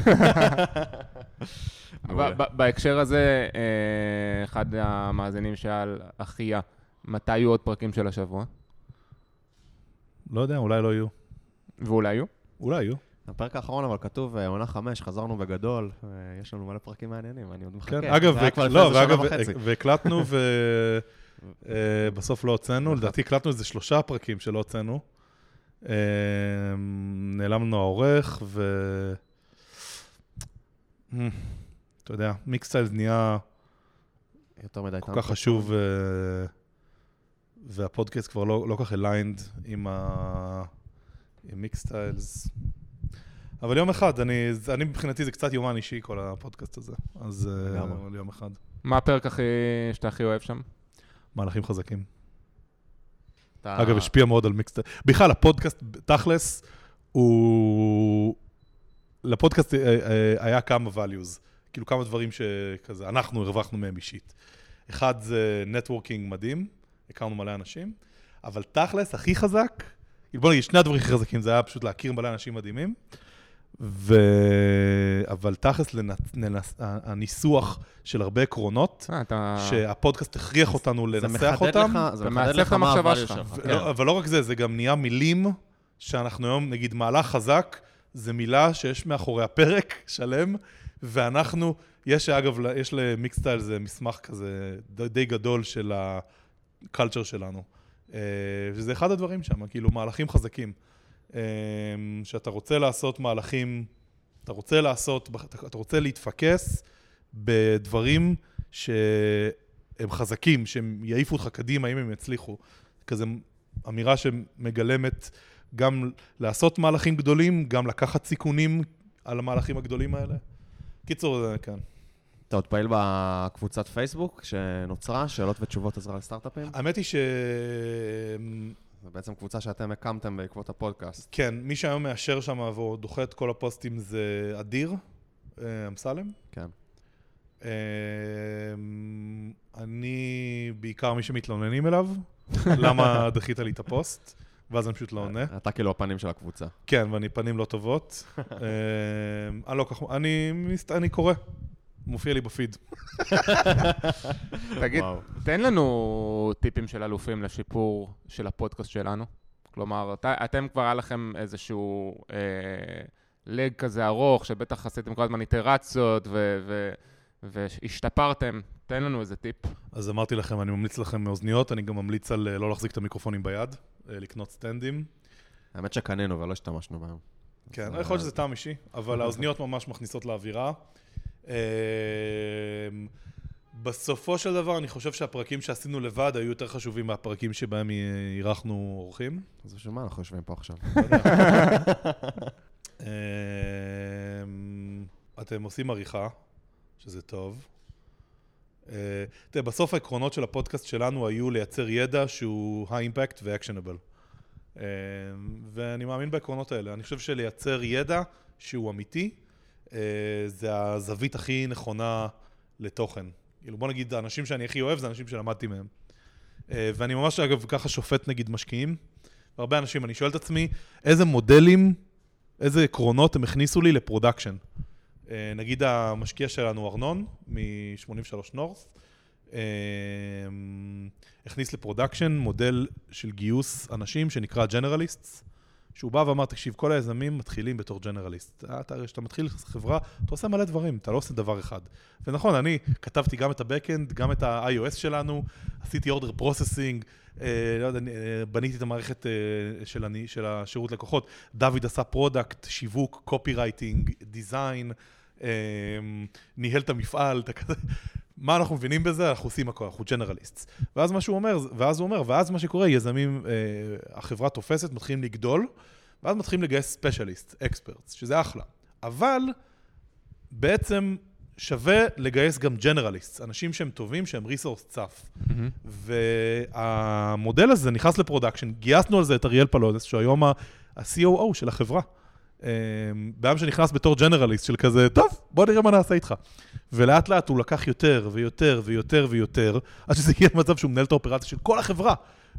(laughs) בהקשר הזה, אה, אחד המאזינים שאל, אחיה, מתי יהיו עוד פרקים של השבוע? לא יודע, אולי לא יהיו. ואולי יהיו? אולי יהיו. בפרק האחרון אבל כתוב אה, עונה חמש, חזרנו בגדול, אה, יש לנו מלא פרקים מעניינים, אני עוד מחכה. כן, אגב, לא, ואגב. והקלטנו ובסוף לא הוצאנו, (laughs) לדעתי הקלטנו איזה שלושה פרקים שלא הוצאנו. אה, נעלם לנו העורך, ו... אה, אתה יודע, Mixtiles נהיה יותר מדי כל כך חשוב, אה, והפודקאסט כבר לא לא כל כך aligned עם מיקסטיילס. אבל יום אחד, אני, אני מבחינתי זה קצת יומן אישי, כל הפודקאסט הזה. אז אה, יום אחד. מה הפרק הכי... שאתה הכי אוהב שם? מהלכים חזקים. אתה- אגב, השפיע מאוד על מיקסטיילס. בכלל, הפודקאסט, תכלס, הוא... לפודקאסט אה, אה, היה כמה values, כאילו כמה דברים שכזה, אנחנו הרווחנו מהם אישית. אחד זה נטוורקינג מדהים, הכרנו מלא אנשים, אבל תכלס, הכי חזק, בוא נגיד, שני הדברים הכי חזקים, זה היה פשוט להכיר מלא אנשים מדהימים, ו... אבל תכלס, לנ... לנס... הניסוח של הרבה עקרונות, אה, אתה... שהפודקאסט הכריח אותנו זה לנסח מחדד אותם. לך, זה מחדד לך מה המחשבה שלך. ו- כן. לא, אבל לא רק זה, זה גם נהיה מילים שאנחנו היום, נגיד, מהלך חזק, זה מילה שיש מאחוריה פרק (laughs) שלם, ואנחנו, יש אגב, יש למיקסטייל זה מסמך כזה די, די גדול של הקלצ'ר שלנו. אה, וזה אחד הדברים שם, כאילו מהלכים חזקים. אה, שאתה רוצה לעשות מהלכים, אתה רוצה לעשות, אתה רוצה להתפקס בדברים שהם חזקים, שהם יעיפו אותך קדימה, אם הם יצליחו. כזה אמירה שמגלמת גם לעשות מהלכים גדולים, גם לקחת סיכונים על המהלכים הגדולים האלה. קיצור, זה כן. אתה עוד פעיל בקבוצת פייסבוק שנוצרה, שאלות ותשובות עזרה לסטארט-אפים? האמת היא ש... זו בעצם קבוצה שאתם הקמתם בעקבות הפודקאסט. כן, מי שהיום מאשר שם והוא דוחה את כל הפוסטים זה אדיר אה, אמסלם. כן. אה, אני בעיקר מי שמתלוננים אליו, (laughs) למה דחית לי את הפוסט, ואז אני פשוט לא עונה. אתה כאילו הפנים של הקבוצה. כן, ואני פנים לא טובות. (laughs) אה, לא אני קורא. מופיע לי בפיד. (laughs) תגיד. תן לנו טיפים של אלופים לשיפור של הפודקאסט שלנו. כלומר, את, אתם כבר היה לכם איזשהו אה, לג כזה ארוך, שבטח עשיתם כל הזמן איטרציות ו, ו, והשתפרתם. תן לנו איזה טיפ. אז אמרתי לכם, אני ממליץ לכם מאוזניות, אני גם ממליץ על אה, לא להחזיק את המיקרופונים ביד, אה, לקנות סטנדים. האמת שקנינו ולא השתמשנו בהם. כן, יכול להיות אה, שזה טעם אישי, אבל (laughs) האוזניות ממש מכניסות לאווירה. בסופו של דבר, אני חושב שהפרקים שעשינו לבד היו יותר חשובים מהפרקים שבהם אירחנו אורחים. אז בשביל מה אנחנו יושבים פה עכשיו? אמ, אתם עושים עריכה, שזה טוב. אה, תראה, בסוף העקרונות של הפודקאסט שלנו היו לייצר ידע שהוא high-impact ו-actionable. אמ, ואני מאמין בעקרונות האלה. אני חושב שלייצר ידע שהוא אמיתי, זה הזווית הכי נכונה לתוכן. כאילו, בוא נגיד, האנשים שאני הכי אוהב זה אנשים שלמדתי מהם. אה, ואני ממש, אגב, ככה שופט נגיד משקיעים. הרבה אנשים, אני שואל את עצמי, איזה מודלים, איזה עקרונות הם הכניסו לי ל production. אה, נגיד המשקיע שלנו, ארנון, מ-83 North, אה, הכניס ל production מודל של גיוס אנשים שנקרא generalists. שהוא בא ואמר, תקשיב, כל היזמים מתחילים בתור generalist. אתה, כשאתה מתחיל חברה, אתה עושה מלא דברים, אתה לא עושה דבר אחד. ונכון, אני כתבתי גם את ה-Backend, גם את ה-iOS שלנו, עשיתי order processing, אה, לא יודע, אה, בניתי את המערכת אה, של, אני, של השירות לקוחות. דוד עשה product, שיווק, copywriting, design, אה, ניהל את המפעל, אתה כזה... מה אנחנו מבינים בזה? אנחנו עושים הכל, אנחנו generalist. ואז מה שהוא אומר, ואז הוא אומר, ואז מה שקורה, יזמים, אה, החברה תופסת, מתחילים לגדול, ואז מתחילים לגייס specialist, experts, שזה אחלה. אבל בעצם שווה לגייס גם generalist, אנשים שהם טובים, שהם resource צף. Mm-hmm. והמודל הזה נכנס ל production, גייסנו על זה את אריאל פלודס, שהוא היום ה-COO של החברה. אמ, באדם שנכנס בתור generalist של כזה, טוב, בוא נראה מה נעשה איתך. ולאט לאט הוא לקח יותר ויותר ויותר ויותר, עד שזה הגיע למצב שהוא מנהל את האופרציה של כל החברה.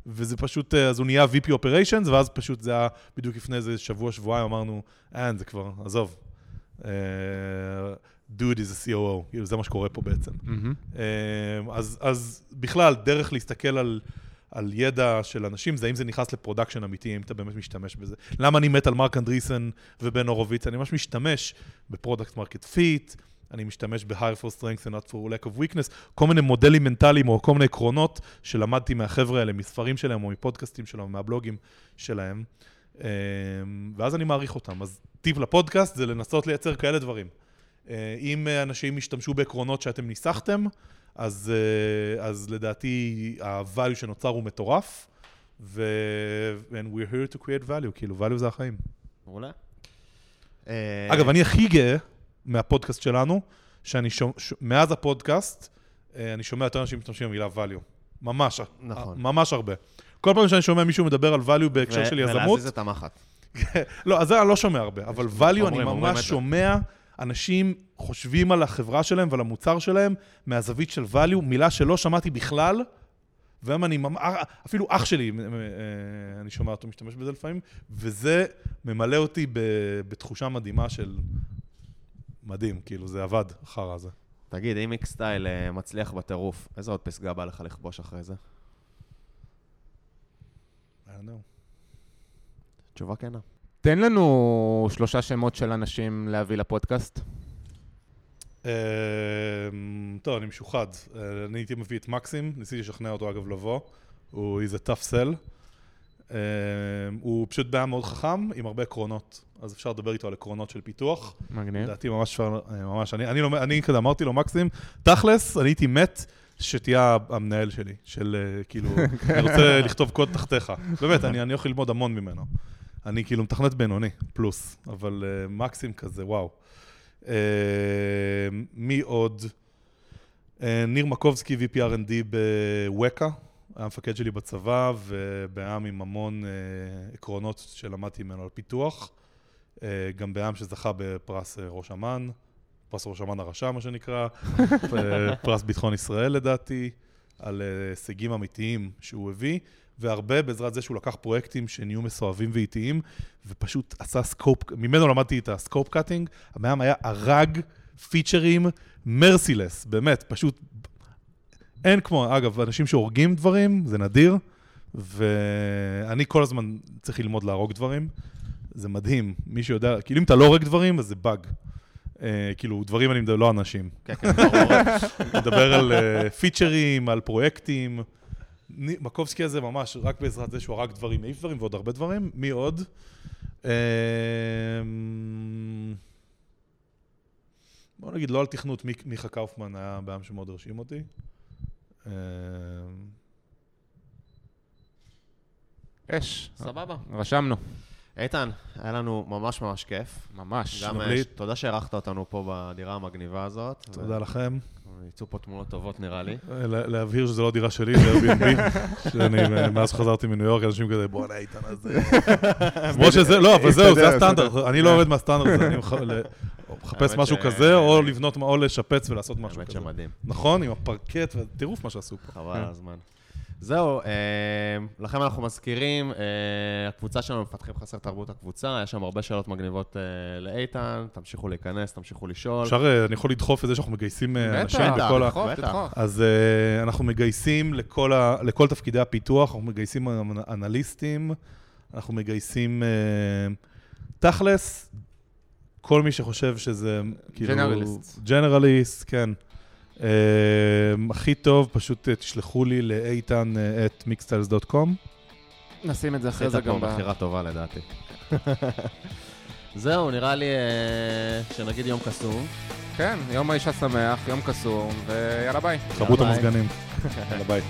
וזה פשוט, אה, אז הוא נהיה VP Operations, ואז פשוט זה היה בדיוק לפני איזה שבוע, שבועיים, אמרנו, אין, זה כבר, עזוב. Uh, dude is a COO, כאילו זה מה שקורה פה בעצם. Mm-hmm. אז, אז בכלל, דרך להסתכל על... על ידע של אנשים, זה האם זה נכנס ל production אמיתי, אם אתה באמת משתמש בזה. למה אני מת על מרק אנדריסן ובן הורוביץ? אני ממש משתמש ב product market fit, אני משתמש ב-hire for strength and not for lack of weakness, כל מיני מודלים מנטליים או כל מיני עקרונות שלמדתי מהחבר'ה האלה, מספרים שלהם או מפודקאסטים שלהם, מהבלוגים שלהם, אמ, ואז אני מעריך אותם. אז טיפ לפודקאסט זה לנסות לייצר כאלה דברים. אה, אם אנשים ישתמשו בעקרונות שאתם ניסחתם, אז, אה, אז לדעתי ה-value שנוצר הוא מטורף, ו... and we're here to create value, כאילו value זה החיים. מעולה. אגב, אני הכי גאה מהפודקאסט שלנו, שאני שומע, מאז הפודקאסט, אה, אני שומע יותר אנשים משתמשים במילה value. ממש, נכון. ממש הרבה. כל פעם שאני שומע מישהו מדבר על value בהקשר של יזמות... ולהזיז את המחט. (laughs) לא, אז זה אני לא שומע הרבה, אבל value אני ממש שומע... אנשים חושבים על החברה שלהם ועל המוצר שלהם מהזווית של value, מילה שלא שמעתי בכלל, והיום אני, אפילו אח שלי, אה, אני שומע אותו משתמש בזה לפעמים, וזה ממלא אותי בתחושה מדהימה של מדהים, כאילו זה עבד, החרא הזה. תגיד, אם איקסטייל אה, מצליח בטירוף, איזה עוד פסגה בא לך לכבוש אחרי זה? I don't know. תשובה כנה. תן לנו שלושה שמות של אנשים להביא לפודקאסט. אמ, טוב, אני משוחד. אה, אני הייתי מביא את מקסים, ניסיתי לשכנע אותו אגב לבוא. הוא איזה tough sell. אמ, הוא פשוט בעיה מאוד חכם, עם הרבה עקרונות. אז אפשר לדבר איתו על עקרונות של פיתוח. מגניב. לדעתי ממש, אה, ממש, אני, אני, לא, אני כזה אמרתי לו, מקסים, תכלס, אני הייתי מת שתהיה המנהל שלי, של אה, כאילו, (laughs) אני רוצה לכתוב קוד תחתיך. באמת, אני, אני הולך ללמוד המון ממנו. אני כאילו מתכנת בינוני, פלוס, אבל uh, מקסים כזה, וואו. Uh, מי עוד? Uh, ניר מקובסקי, VP R&D בווקה, היה מפקד שלי בצבא, ובעם עם המון uh, עקרונות שלמדתי ממנו על פיתוח. Uh, גם בעם שזכה בפרס uh, ראש אמ"ן, פרס ראש אמ"ן הרשע, מה שנקרא, (laughs) פרס ביטחון ישראל לדעתי, על הישגים אמיתיים שהוא הביא. והרבה בעזרת זה שהוא לקח פרויקטים שנהיו מסואבים ואיטיים, ופשוט עשה scope, ממנו למדתי את ה scope cutting, הבן היה הרג פיצ'רים merciless, באמת, פשוט אין כמו, אגב, אנשים שהורגים דברים, זה נדיר, ואני כל הזמן צריך ללמוד להרוג דברים, זה מדהים, מי שיודע, כאילו אם אתה לא הורג דברים, אז זה באג. Uh, כאילו, דברים אני מדבר, לא אנשים. כן, כן, ברור. מדבר על uh, פיצ'רים, על פרויקטים. מקובסקי הזה ממש, רק בעזרת זה שהוא הרג דברים, העיף דברים ועוד הרבה דברים. מי עוד? אמ, בוא נגיד, לא על תכנות, מיכה קאופמן היה בעם שמאוד הרשים אותי. אה, אש. סבבה. רשמנו. איתן, היה לנו ממש ממש כיף. ממש. גם. אה, תודה שאירחת אותנו פה בדירה המגניבה הזאת. תודה לכם. יצאו פה תמונות טובות נראה לי. אה, לה- להבהיר שזו לא דירה שלי, זה Airbnb, (laughs) שאני, אה, מאז שחזרתי מניו יורק, אנשים כזה, בואנה, איתן הזה. (laughs) כמו שזה, לא, אבל זהו, זה הסטנדרט, אני לא יורד מהסטנדרט הזה, אני (laughs) מחפש האמת משהו כזה, או לבנות, או לשפץ ולעשות משהו האמת כזה. שמדהים. נכון, עם הפרקט, וטירוף מה שעשו פה. חבל על הזמן. זהו, אה, לכם אנחנו מזכירים, אה, הקבוצה שלנו, מפתחים חסר תרבות הקבוצה, יש שם הרבה שאלות מגניבות אה, לאיתן, תמשיכו להיכנס, תמשיכו לשאול. אפשר, אני יכול לדחוף את זה שאנחנו מגייסים אנשים בטח, בכל ה... תדחוף, בטח. תדחוף. אז uh, אנחנו מגייסים לכל, ה, לכל תפקידי הפיתוח, אנחנו מגייסים אנ- אנליסטים, אנחנו מגייסים תכלס, כל מי שחושב שזה כאילו... Generalists. ג'נרליסט, כן. Uh, הכי טוב, פשוט uh, תשלחו לי לאיתן את mixtiles.com. נשים את זה אחרי זה גם ב... מכירה טובה לדעתי. (laughs) זהו, נראה לי אה, שנגיד יום קסום. כן, יום האישה שמח, יום קסום, ויאללה ביי. תרבות ביי. המזגנים. (laughs) יאללה ביי.